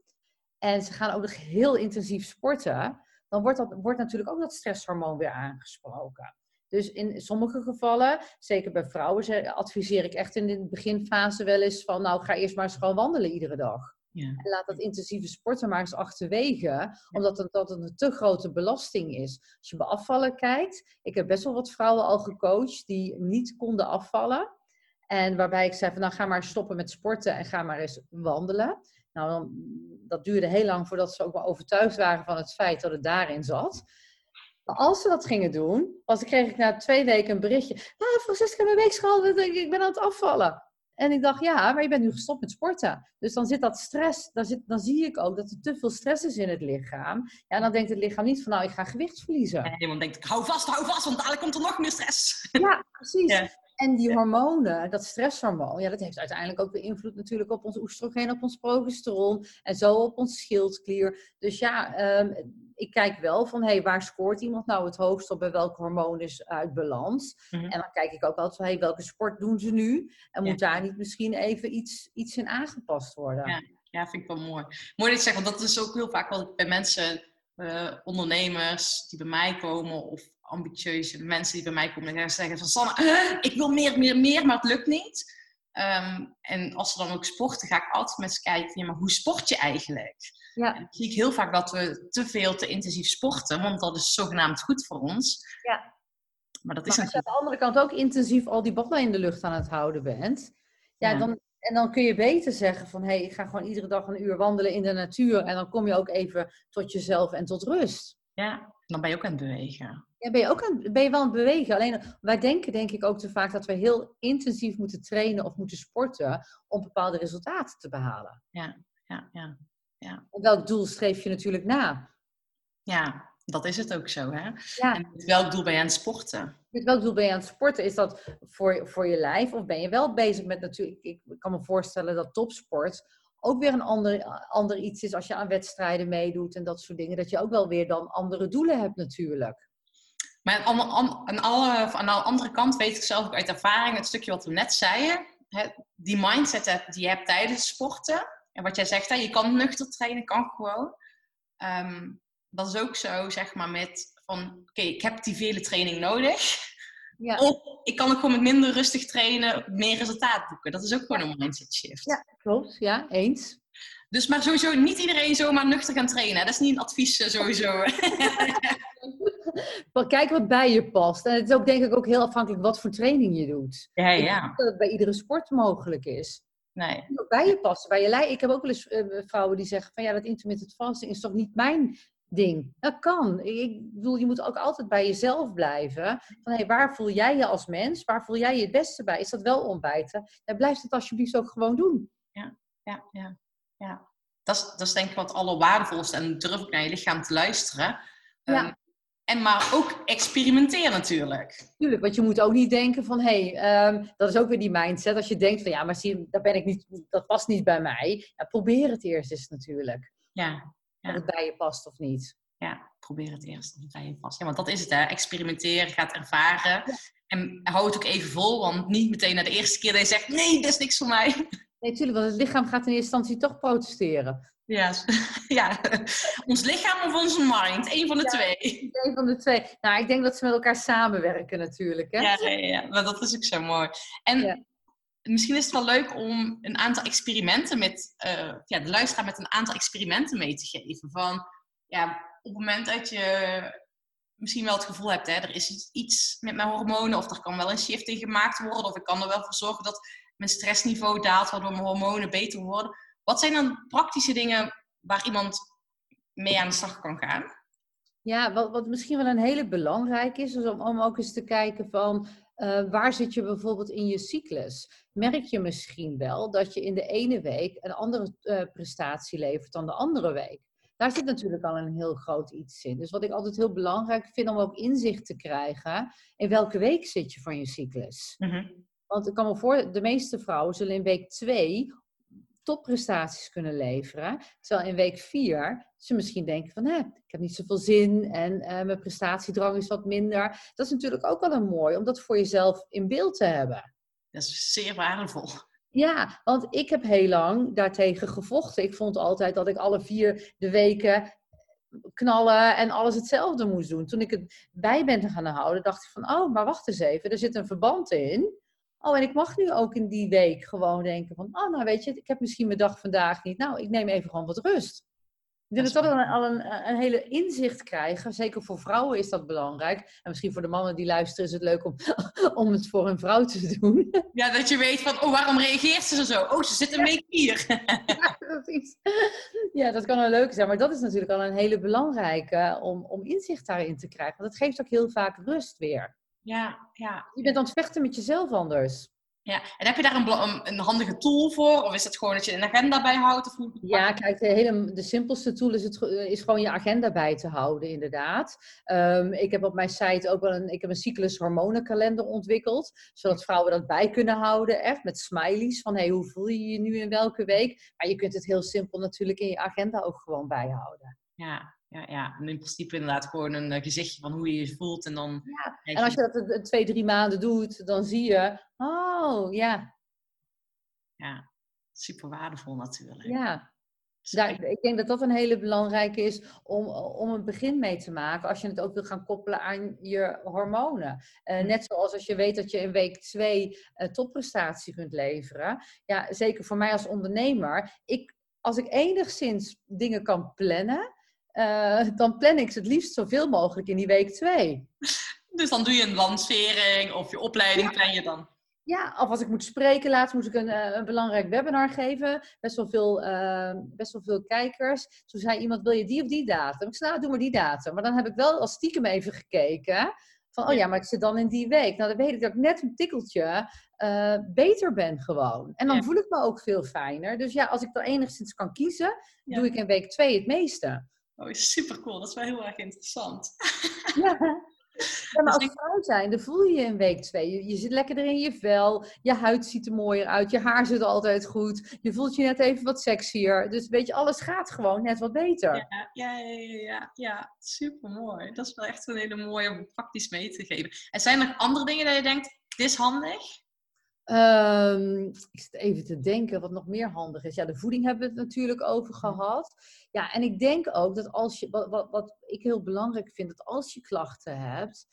en ze gaan ook nog heel intensief sporten, dan wordt, dat, wordt natuurlijk ook dat stresshormoon weer aangesproken. Dus in sommige gevallen, zeker bij vrouwen, adviseer ik echt in de beginfase wel eens van, nou ga eerst maar eens gewoon wandelen iedere dag. Ja. En laat dat intensieve sporten maar eens achterwege, omdat het, dat het een te grote belasting is. Als je bij afvallen kijkt, ik heb best wel wat vrouwen al gecoacht die niet konden afvallen. En waarbij ik zei van nou ga maar stoppen met sporten en ga maar eens wandelen. Nou, dan, dat duurde heel lang voordat ze ook wel overtuigd waren van het feit dat het daarin zat. Maar als ze dat gingen doen, was, kreeg ik na twee weken een berichtje. Ah, Francesca, mijn weegschaal, ik ben aan het afvallen. En ik dacht, ja, maar je bent nu gestopt met sporten. Dus dan zit dat stress, dan, zit, dan zie ik ook dat er te veel stress is in het lichaam. Ja, en dan denkt het lichaam niet van, nou, ik ga gewicht verliezen. En iemand denkt, hou vast, hou vast, want dadelijk komt er nog meer stress. Ja, precies. Ja. En die hormonen, dat stresshormoon, ja, dat heeft uiteindelijk ook weer invloed natuurlijk op ons oestrogeen, op ons progesteron en zo op ons schildklier. Dus ja, ehm, ik kijk wel van, hé, hey, waar scoort iemand nou het hoogst op bij welk hormoon is uit balans? Mhm. En dan kijk ik ook altijd van, hé, hey, welke sport doen ze nu? En Ja. moet daar niet misschien even iets, iets in aangepast worden? Ja. Ja, vind ik wel mooi. Mooi dat je zegt, want dat is ook heel vaak wat ik bij mensen, eh, ondernemers die bij mij komen of ambitieuze mensen die bij mij komen en zeggen van Sanne, ik wil meer, meer, meer, maar het lukt niet. Ehm, en als ze dan ook sporten, ga ik altijd met ze kijken ja, maar hoe sport je eigenlijk? Ja. En dan zie ik heel vaak dat we te veel, te intensief sporten, want dat is zogenaamd goed voor ons. Ja. Maar dat is Maar als je aan de andere kant ook intensief al die ballen in de lucht aan het houden bent, ja, Ja. Dan, en dan kun je beter zeggen van hé, hey, ik ga gewoon iedere dag een uur wandelen in de natuur en dan kom je ook even tot jezelf en tot rust. Ja, dan ben je ook aan het bewegen. Ja, ben je ook aan, ben je wel aan het bewegen. Alleen wij denken denk ik ook te vaak dat we heel intensief moeten trainen of moeten sporten om bepaalde resultaten te behalen. Ja, ja. En welk doel streef je natuurlijk na? Ja, dat is het ook zo, hè? Ja. En met welk doel ben je aan het sporten? Met welk doel ben je aan het sporten? Is dat voor, voor je lijf? Of ben je wel bezig met natuurlijk... Ik kan me voorstellen dat topsport ook weer een ander, ander iets is als je aan wedstrijden meedoet en dat soort dingen. Dat je ook wel weer dan andere doelen hebt natuurlijk. Maar aan, aan, aan, alle, aan de andere kant weet ik zelf ook uit ervaring, het stukje wat we net zeiden, hè, die mindset die je hebt tijdens sporten, en wat jij zegt, hè, je kan nuchter trainen, kan gewoon. Ehm, dat is ook zo, zeg maar, met van, oké, ik heb die vele training nodig. Ja. Of ik kan ook gewoon met minder rustig trainen, meer resultaat boeken. Dat is ook gewoon een mindset shift. Ja. Klopt, ja, eens. Dus maar sowieso niet iedereen zomaar nuchter gaan trainen. Dat is niet een advies eh, sowieso. Kijk wat bij je past. En het is ook denk ik ook heel afhankelijk wat voor training je doet. Ja, Ik ja. denk dat het bij iedere sport mogelijk is. Nee. Bij je passen, bij je lijn. Ik heb ook wel eens eh, vrouwen die zeggen van ja, dat intermittent fasting is toch niet mijn ding. Dat kan. Ik- bedoel, je moet ook altijd bij jezelf blijven. Van hey, waar voel jij je als mens? Waar voel jij je het beste bij? Is dat wel ontbijten? Ja, blijf het alsjeblieft ook gewoon doen. Ja, ja, ja. Dat is, dat is denk ik wat allerwaardevolste. En durf ik naar je lichaam te luisteren. Ja. Ehm, en maar ook experimenteer natuurlijk. Tuurlijk, want je moet ook niet denken van hé, hey, ehm, dat is ook weer die mindset. Als je denkt van ja, maar zie, daar ben ik niet, dat past niet bij mij. Ja, probeer het eerst eens natuurlijk. Ja, Ja. Of het bij je past of niet. ja, probeer het eerst of het bij je past. Ja, want dat is het hè. Experimenteren, gaat ervaren. En hou het ook even vol. Want niet meteen na de eerste keer dat je zegt... Nee, dit is niks voor mij. Nee, tuurlijk, want het lichaam gaat in eerste instantie toch protesteren. Ja, ja. ons lichaam of onze mind. Eén van de Ja. twee. Een van de twee. Nou, ik denk dat ze met elkaar samenwerken natuurlijk. Hè? Ja, ja, ja, maar dat is ook zo mooi. En Ja. misschien is het wel leuk om een aantal experimenten met eh, ja, de luisteraar met een aantal experimenten mee te geven. Van ja, op het moment dat je misschien wel het gevoel hebt, hè, er is iets- iets met mijn hormonen, of er kan wel een shift in gemaakt worden, of ik kan er wel voor zorgen dat mijn stressniveau daalt, waardoor mijn hormonen beter worden. Wat zijn dan praktische dingen waar iemand mee aan de slag kan gaan? Ja, wat, wat misschien wel een hele belangrijke is, is om, om ook eens te kijken van eh, waar zit je bijvoorbeeld in je cyclus? Merk je misschien wel dat je in de ene week een andere eh, prestatie levert dan de andere week? Daar zit natuurlijk al een heel groot iets in. Dus wat ik altijd heel belangrijk vind om ook inzicht te krijgen, in welke week zit je van je cyclus? Want ik kan me voor, de meeste vrouwen zullen in week 2 topprestaties kunnen leveren. Terwijl in week 4 ze misschien denken van, hè, ik heb niet zoveel zin en eh, mijn prestatiedrang is wat minder. Dat is natuurlijk ook wel een mooi om dat voor jezelf in beeld te hebben. Dat is zeer waardevol. Ja, want ik heb heel lang daartegen gevochten. Ik vond altijd dat ik alle vier de weken knallen en alles hetzelfde moest doen. Toen ik het bij ben gaan houden, dacht ik van, oh, maar wacht eens even, er zit een verband in. Oh, en ik mag nu ook in die week gewoon denken van, oh, nou weet je, ik heb misschien mijn dag vandaag niet. Nou, ik neem even gewoon wat rust. Ik denk dat dat al een, al een, een hele inzicht krijgen. Zeker voor vrouwen is dat belangrijk. En misschien voor de mannen die luisteren is het leuk om, om het voor een vrouw te doen. Ja, dat je weet van, oh, waarom reageert ze zo? Oh, ze zit een week hier. Ja, precies. Ja, dat kan wel leuk zijn. Maar dat is natuurlijk al een hele belangrijke om, om inzicht daarin te krijgen. Want dat geeft ook heel vaak rust weer. Ja, ja, Je bent aan het vechten met jezelf anders. ja. En heb je daar een, een, handige tool voor? Of is het gewoon dat je een agenda bijhoudt? Of hoe... Ja, kijk, de, hele, de simpelste tool is, het, is gewoon je agenda bij te houden, inderdaad. Ehm, ik heb op mijn site ook wel een, ik heb een cyclus hormonenkalender ontwikkeld. Zodat vrouwen dat bij kunnen houden, echt met smileys. Van hey, hoe voel je je nu in welke week? Maar je kunt het heel simpel natuurlijk in je agenda ook gewoon bijhouden. Ja, ja, ja. In principe inderdaad gewoon een eh, gezichtje van hoe je je voelt. En dan Ja, En als je dat twee, drie maanden doet, dan zie je, oh ja, Ja, super waardevol natuurlijk. ja. Daar, ik denk dat dat een hele belangrijke is om, om een begin mee te maken. Als je het ook wil gaan koppelen aan je hormonen. Eh, Hm. net zoals als je weet dat je in week twee eh, topprestatie kunt leveren. Ja, zeker voor mij als ondernemer. Ik, als ik enigszins dingen kan plannen, eh, dan plan ik ze het liefst zoveel mogelijk in die week twee. Dus dan doe je een lancering of je opleiding plan je dan. Ja, of als ik moet spreken, laatst moest ik een, eh, een belangrijk webinar geven. Best wel, veel, eh, best wel veel kijkers. Toen zei iemand, wil je die of die datum? Ik zei, nou, doe maar die datum. Maar dan heb ik wel als stiekem even gekeken. Van, oh Ja. maar ik zit dan in die week. Nou, dan weet ik dat ik net een tikkeltje beter ben gewoon. En dan Ja. voel ik me ook veel fijner. Dus ja, als ik dan enigszins kan kiezen, Ja. doe ik in week twee het meeste. Oh, super cool. Dat is wel heel erg interessant. Ja. Ja, maar Dus als vrouw zijn, dan voel je je in week twee. Je, je zit lekkerder in je vel, je huid ziet er mooier uit, je haar zit altijd goed, je voelt je net even wat sexier. Dus weet je, alles gaat gewoon net wat beter. Ja, ja, ja, ja, ja, ja. super mooi. Dat is wel echt een hele mooie om praktisch mee te geven. En zijn er andere dingen dat je denkt, dit is handig? Ehm, ik zit even te denken wat nog meer handig is. Ja, de voeding hebben we het natuurlijk over gehad. Ja, en ik denk ook dat als je, wat, wat, wat ik heel belangrijk vind, dat als je klachten hebt,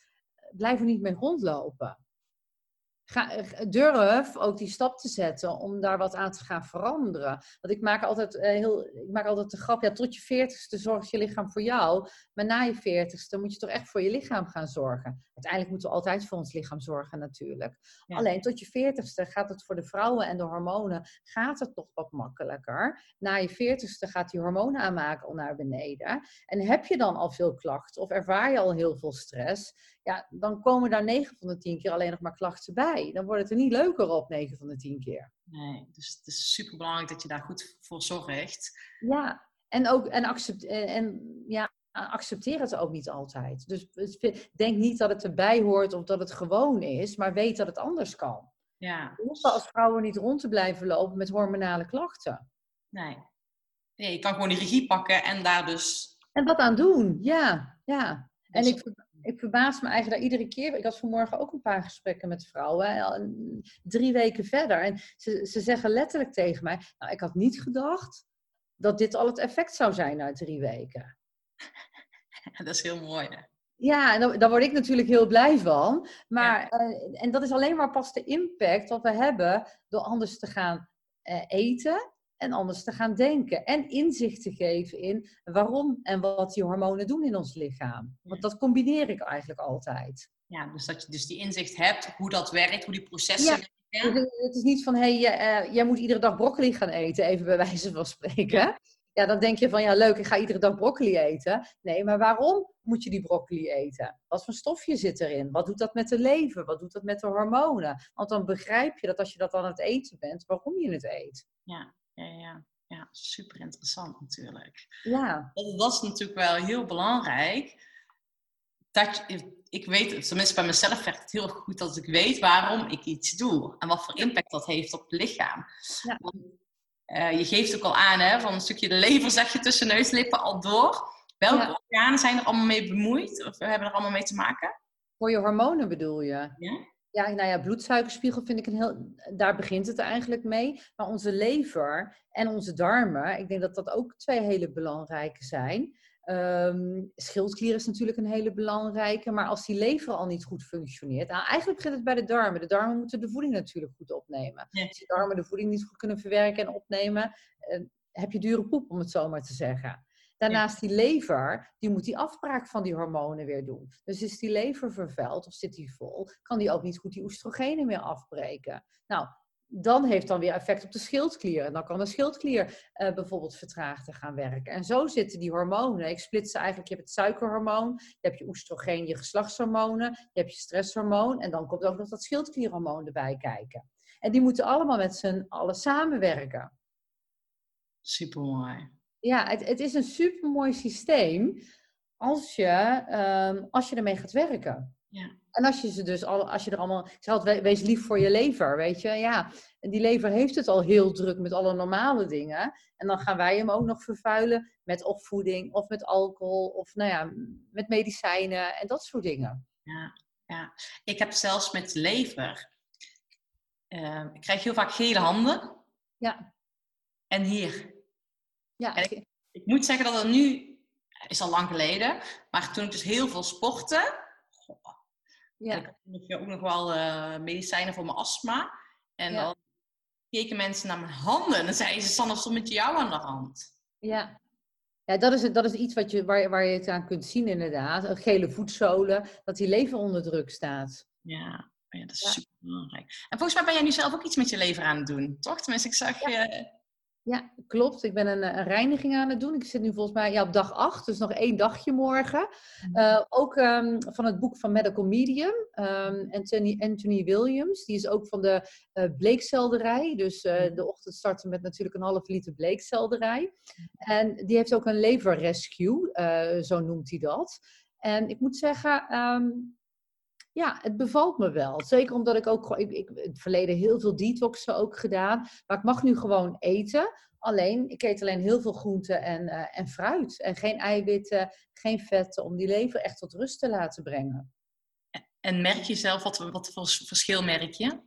blijf er niet mee rondlopen. Ga, eh, durf ook die stap te zetten om daar wat aan te gaan veranderen. Want ik maak altijd, eh, heel, ik maak altijd de grap, ja, tot je veertigste zorgt je lichaam voor jou. Maar na je veertigste moet je toch echt voor je lichaam gaan zorgen. Uiteindelijk moeten we altijd voor ons lichaam zorgen natuurlijk. Ja. Alleen tot je veertigste gaat het voor de vrouwen en de hormonen gaat het nog wat makkelijker. Na je veertigste gaat die hormonen aanmaken al naar beneden. En heb je dan al veel klachten of ervaar je al heel veel stress, ja, dan komen daar 9 van de 10 keer alleen nog maar klachten bij. Dan wordt het er niet leuker op 9 van de 10 keer. Nee, dus het is super belangrijk dat je daar goed voor zorgt. Ja, en, ook, en, accept, en, ja, accepteer het ook niet altijd. Dus denk niet dat het erbij hoort of dat het gewoon is, maar weet dat het anders kan. Ja, We hoeven als vrouwen niet rond te blijven lopen met hormonale klachten. nee. Nee, je kan gewoon die regie pakken en daar dus... En wat aan doen, ja. ja. En dus- ik, ik verbaas me eigenlijk daar iedere keer. Ik had vanmorgen ook een paar gesprekken met vrouwen. Drie weken verder. En ze, ze zeggen letterlijk tegen mij: Nou, ik had niet gedacht dat dit al het effect zou zijn na drie weken. Dat is heel mooi, hè? Ja, en daar daar word ik natuurlijk heel blij van. Maar, eh, en dat is alleen maar pas de impact wat we hebben door anders te gaan eh, eten en anders te gaan denken. En inzicht te geven in waarom en wat die hormonen doen in ons lichaam. Want dat combineer ik eigenlijk altijd. Ja, dus dat je dus die inzicht hebt, hoe dat werkt, hoe die processen Ja. Dus het- is niet van, hé, hey, eh, jij moet iedere dag broccoli gaan eten, even bij wijze van spreken. Ja, dan denk je van, ja leuk, ik ga iedere dag broccoli eten. Nee, maar waarom moet je die broccoli eten? Wat voor stofje zit erin? Wat doet dat met de lever? Wat doet dat met de hormonen? Want dan begrijp je dat als je dat aan het eten bent, waarom je het eet. Ja, ja, ja. ja super interessant natuurlijk. Ja, Dat, is natuurlijk wel heel belangrijk. Dat je, ik weet, tenminste bij mezelf werkt het heel erg goed dat ik weet waarom ik iets doe. En wat voor impact dat heeft op het lichaam. Ja. Want, eh, je geeft ook al aan, hè, van een stukje de lever zeg je tussen neus en lippen al door. Welke Ja. organen zijn er allemaal mee bemoeid? Of hebben er allemaal mee te maken? voor je hormonen bedoel je? Ja? Ja, nou ja, bloedsuikerspiegel vind ik een heel. Daar begint het eigenlijk mee. Maar onze lever en onze darmen, ik denk dat dat ook twee hele belangrijke zijn. Ehm, schildklier is natuurlijk een hele belangrijke, maar als die lever al niet goed functioneert, nou, eigenlijk begint het bij de darmen. De darmen moeten de voeding natuurlijk goed opnemen. Ja. Als die darmen de voeding niet goed kunnen verwerken en opnemen, eh, heb je dure poep, om het zo maar te zeggen. Daarnaast die lever, die moet die afbraak van die hormonen weer doen. Dus is die lever vervuild of zit die vol, kan die ook niet goed die oestrogenen meer afbreken. Nou, dan heeft dan weer effect op de schildklier. En dan kan de schildklier eh, bijvoorbeeld vertraagd te gaan werken. En zo zitten die hormonen. Ik split ze eigenlijk. Je hebt het suikerhormoon, je hebt je oestrogeen, je geslachtshormonen, je hebt je stresshormoon. En dan komt ook nog dat schildklierhormoon erbij kijken. En die moeten allemaal met z'n allen samenwerken. Super mooi. Ja, het, het is een supermooi systeem als je, ehm, als je ermee gaat werken. Ja. En als je ze dus al, als je er allemaal, ik altijd, wees lief voor je lever, weet je. Ja, en die lever heeft het al heel druk met alle normale dingen. En dan gaan wij hem ook nog vervuilen met opvoeding of met alcohol of nou ja, met medicijnen en dat soort dingen. Ja, ja. Ik heb zelfs met lever. eh, ik krijg heel vaak gele handen. Ja. En hier. Ja, En Ik moet zeggen dat het nu, is al lang geleden, maar toen ik dus heel veel sportte, goh, ja, ik had ook nog wel eh, medicijnen voor mijn astma. En Ja. dan keken mensen naar mijn handen en dan zeiden ze, Sanne, er met jou aan de hand? ja. Ja, dat is, dat is iets wat je, waar, waar je het aan kunt zien inderdaad. Een gele voetzolen, dat die lever onder druk staat. Ja, ja dat is Ja. super belangrijk. En volgens mij ben jij nu zelf ook iets met je lever aan het doen, toch? Tenminste, ik zag je... Ja, klopt. Ik ben een, eh, een reiniging aan het doen. Ik zit nu volgens mij ja, op dag 8, dus nog één dagje morgen. Eh, ook ehm, van het boek van Medical Medium, ehm, Anthony, Anthony Williams. Die is ook van de eh, bleekselderij. Dus eh, de ochtend starten met natuurlijk een half liter bleekselderij. En die heeft ook een leverrescue, zo noemt hij dat. En ik moet zeggen, ehm, ja, het bevalt me wel. Zeker omdat ik ook ik, ik in het verleden heel veel detoxen ook gedaan. Maar ik mag nu gewoon eten. Alleen, ik eet alleen heel veel groenten en, eh, en fruit. En geen eiwitten, geen vetten, om die lever echt tot rust te laten brengen. En merk je zelf, wat, wat voor verschil merk je?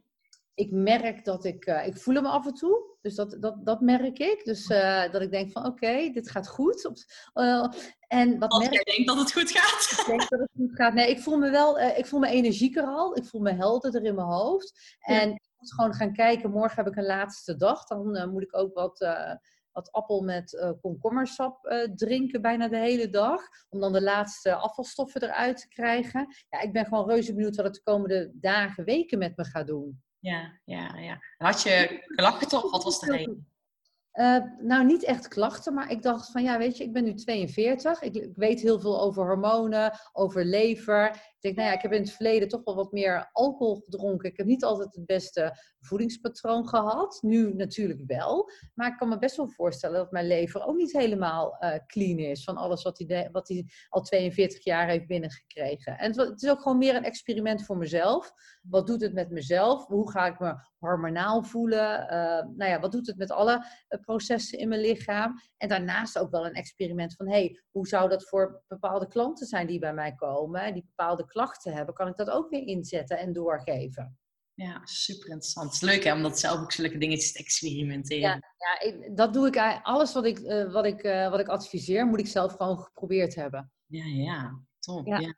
Ik merk dat ik, eh, ik voel hem af en toe. Dus dat, dat, dat merk ik. Dus eh, dat ik denk van oké, dit gaat goed. Eh, en wat Als merk jij denkt dat het goed gaat. ik denk dat het goed gaat. Nee, ik voel me wel, eh, ik voel me energieker al. Ik voel me helderder in mijn hoofd. Ja. En ik moet gewoon gaan kijken. Morgen heb ik een laatste dag. Dan moet ik ook wat, wat appel met eh, komkommersap drinken bijna de hele dag. Om dan de laatste afvalstoffen eruit te krijgen. Ja, ik ben gewoon reuze benieuwd wat het de komende dagen, weken met me gaat doen. Ja, ja, ja. Had je klachten of wat was de reden? Eh, nou, niet echt klachten, maar ik dacht van ja, weet je, ik ben nu 42. Ik, ik weet heel veel over hormonen, over lever. Denk, nou ja, ik heb in het verleden toch wel wat meer alcohol gedronken. Ik heb niet altijd het beste voedingspatroon gehad. Nu natuurlijk wel. Maar ik kan me best wel voorstellen dat mijn lever ook niet helemaal eh, clean is van alles wat hij, wat hij al 42 jaar heeft binnengekregen. En het, is ook gewoon meer een experiment voor mezelf. Wat doet het met mezelf? Hoe ga ik me hormonaal voelen? Eh, nou ja, wat doet het met alle eh, processen in mijn lichaam? En daarnaast ook wel een experiment van, hey, hoe zou dat voor bepaalde klanten zijn die bij mij komen, en die bepaalde klachten hebben? Kan ik dat ook weer inzetten en doorgeven? Ja, super interessant. Het is leuk hè, om dat zelf ook zulke dingetjes te experimenteren. Ja. Ja, ik- dat doe ik. Alles wat ik, eh, wat, ik, eh, wat ik adviseer, moet ik zelf gewoon geprobeerd hebben. Ja, ja, top. Ja. Ja.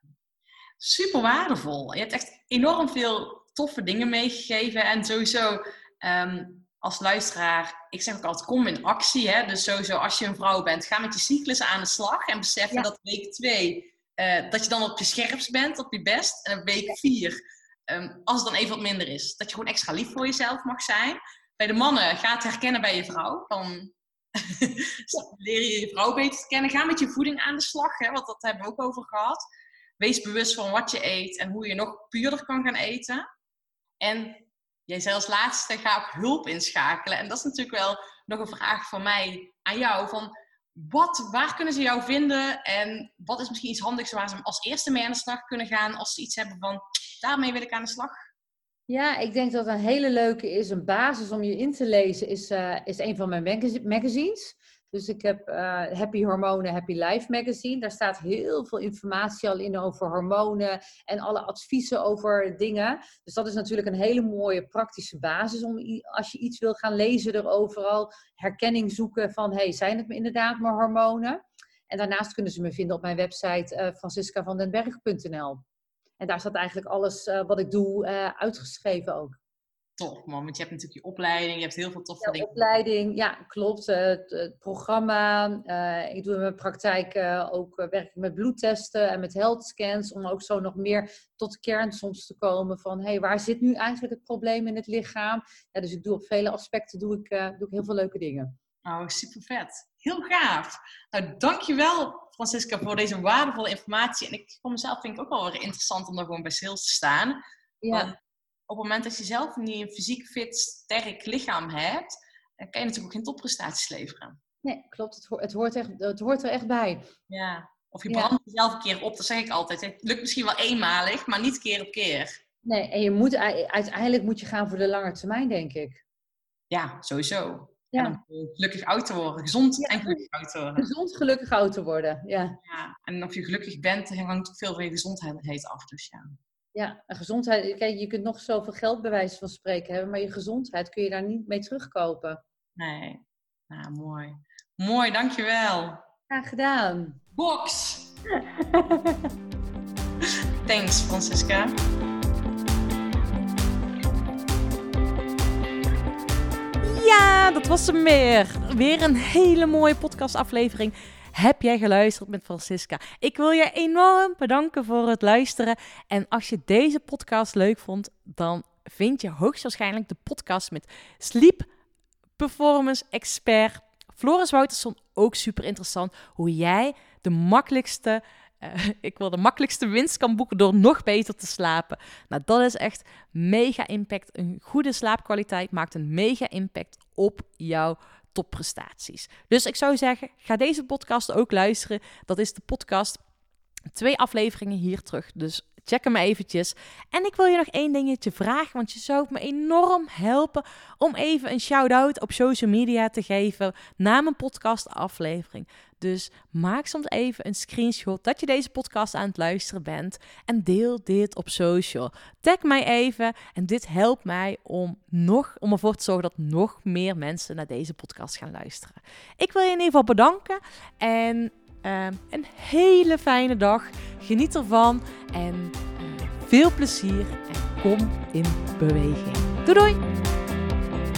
Super waardevol. Je hebt echt enorm veel toffe dingen meegegeven. En sowieso, ehm, als luisteraar, ik zeg ook altijd, kom in actie. Hè? Dus sowieso, als je een vrouw bent, ga met je cyclus aan de slag. En besef Ja. dat week twee, eh, dat je dan op je scherpst bent, op je best. En op week vier, ehm, als het dan even wat minder is, dat je gewoon extra lief voor jezelf mag zijn. Bij de mannen, ga het herkennen bij je vrouw. Dan leer je je vrouw beter te kennen. Ga met je voeding aan de slag, hè, want dat hebben we ook over gehad. Wees bewust van wat je eet en hoe je nog puurder kan gaan eten. En jij zei als laatste, ga ook hulp inschakelen. En dat is natuurlijk wel nog een vraag van mij aan jou. Van wat, waar kunnen ze jou vinden? En wat is misschien iets handigs waar ze als eerste mee aan de slag kunnen gaan als ze iets hebben van daarmee wil ik aan de slag? Ja, ik denk dat een hele leuke is, een basis om je in te lezen, is, eh, is een van mijn magazi- magazines. Dus ik heb eh, Happy Hormonen, Happy Life magazine. Daar staat heel veel informatie al in over hormonen en alle adviezen over dingen. Dus dat is natuurlijk een hele mooie praktische basis om als je iets wil gaan lezen erover al herkenning zoeken van, hey, zijn het me inderdaad mijn hormonen? En daarnaast kunnen ze me vinden op mijn website eh franciscavandenberg.nl. En daar staat eigenlijk alles eh, wat ik doe uitgeschreven ook. Tof man, want je hebt natuurlijk je opleiding, je hebt heel veel toffe Ja, dingen. opleiding, ja, klopt. eh, het, het programma. eh, ik doe in mijn praktijk eh, ook werk ik met bloedtesten en met health scans. Om ook zo nog meer tot de kern soms te komen van hé, hey, waar zit nu eigenlijk het probleem in het lichaam? Ja, dus ik doe op vele aspecten doe ik, doe ik heel veel leuke dingen. Oh, super vet. Heel gaaf. Nou, dankjewel Francisca voor deze waardevolle informatie. En ik voor mezelf vind ik ook wel weer interessant om daar gewoon bij stil te staan. Ja, op het moment dat je zelf niet een fysiek fit, sterk lichaam hebt, dan kan je natuurlijk ook geen topprestaties leveren. nee, klopt. Het, hoort- het, hoort echt, het hoort er echt bij. Ja. Of je Ja. brandt jezelf een keer op, dat zeg ik altijd. Het lukt misschien wel eenmalig, maar niet keer op keer. Nee, en je moet, ei- uiteindelijk moet je gaan voor de lange termijn, denk ik. Ja, sowieso. Ja. En om gelukkig oud te worden, gezond Ja. en gelukkig oud te worden. Gezond, gelukkig oud te worden. Ja. Ja. En of je gelukkig bent, dan hangt ook veel van je gezondheid af. Dus ja. Ja, en gezondheid. Kijk, je kunt nog zoveel geld bij wijze van spreken hebben, maar je gezondheid kun je daar niet mee terugkopen. Nee. Nou, mooi. Mooi, dankjewel. Graag gedaan. Box! Thanks, Francisca. Ja, dat was hem weer. Weer een hele mooie podcastaflevering. Heb jij geluisterd met Francisca? Ik wil je enorm bedanken voor het luisteren. En als je deze podcast leuk vond, dan vind je hoogstwaarschijnlijk de podcast met Sleep Performance Expert Floris Wouterson ook super interessant. Hoe jij de makkelijkste, eh, ik wil de makkelijkste winst kan boeken door nog beter te slapen. Nou, dat is echt mega impact. Een goede slaapkwaliteit maakt een mega impact op jouw topprestaties. Dus ik zou zeggen, ga deze podcast ook luisteren. Dat is de podcast. Twee afleveringen hier terug. Dus check hem eventjes. En ik wil je nog één dingetje vragen, want je zou me enorm helpen om even een shout-out op social media te geven na mijn podcast aflevering. Dus maak soms even een screenshot dat je deze podcast aan het luisteren bent en deel dit op social. Tag mij even en dit helpt mij om, nog, om ervoor te zorgen dat nog meer mensen naar deze podcast gaan luisteren. Ik wil je in ieder geval bedanken en uh, een hele fijne dag. Geniet ervan en uh, veel plezier en kom in beweging. Doei doei!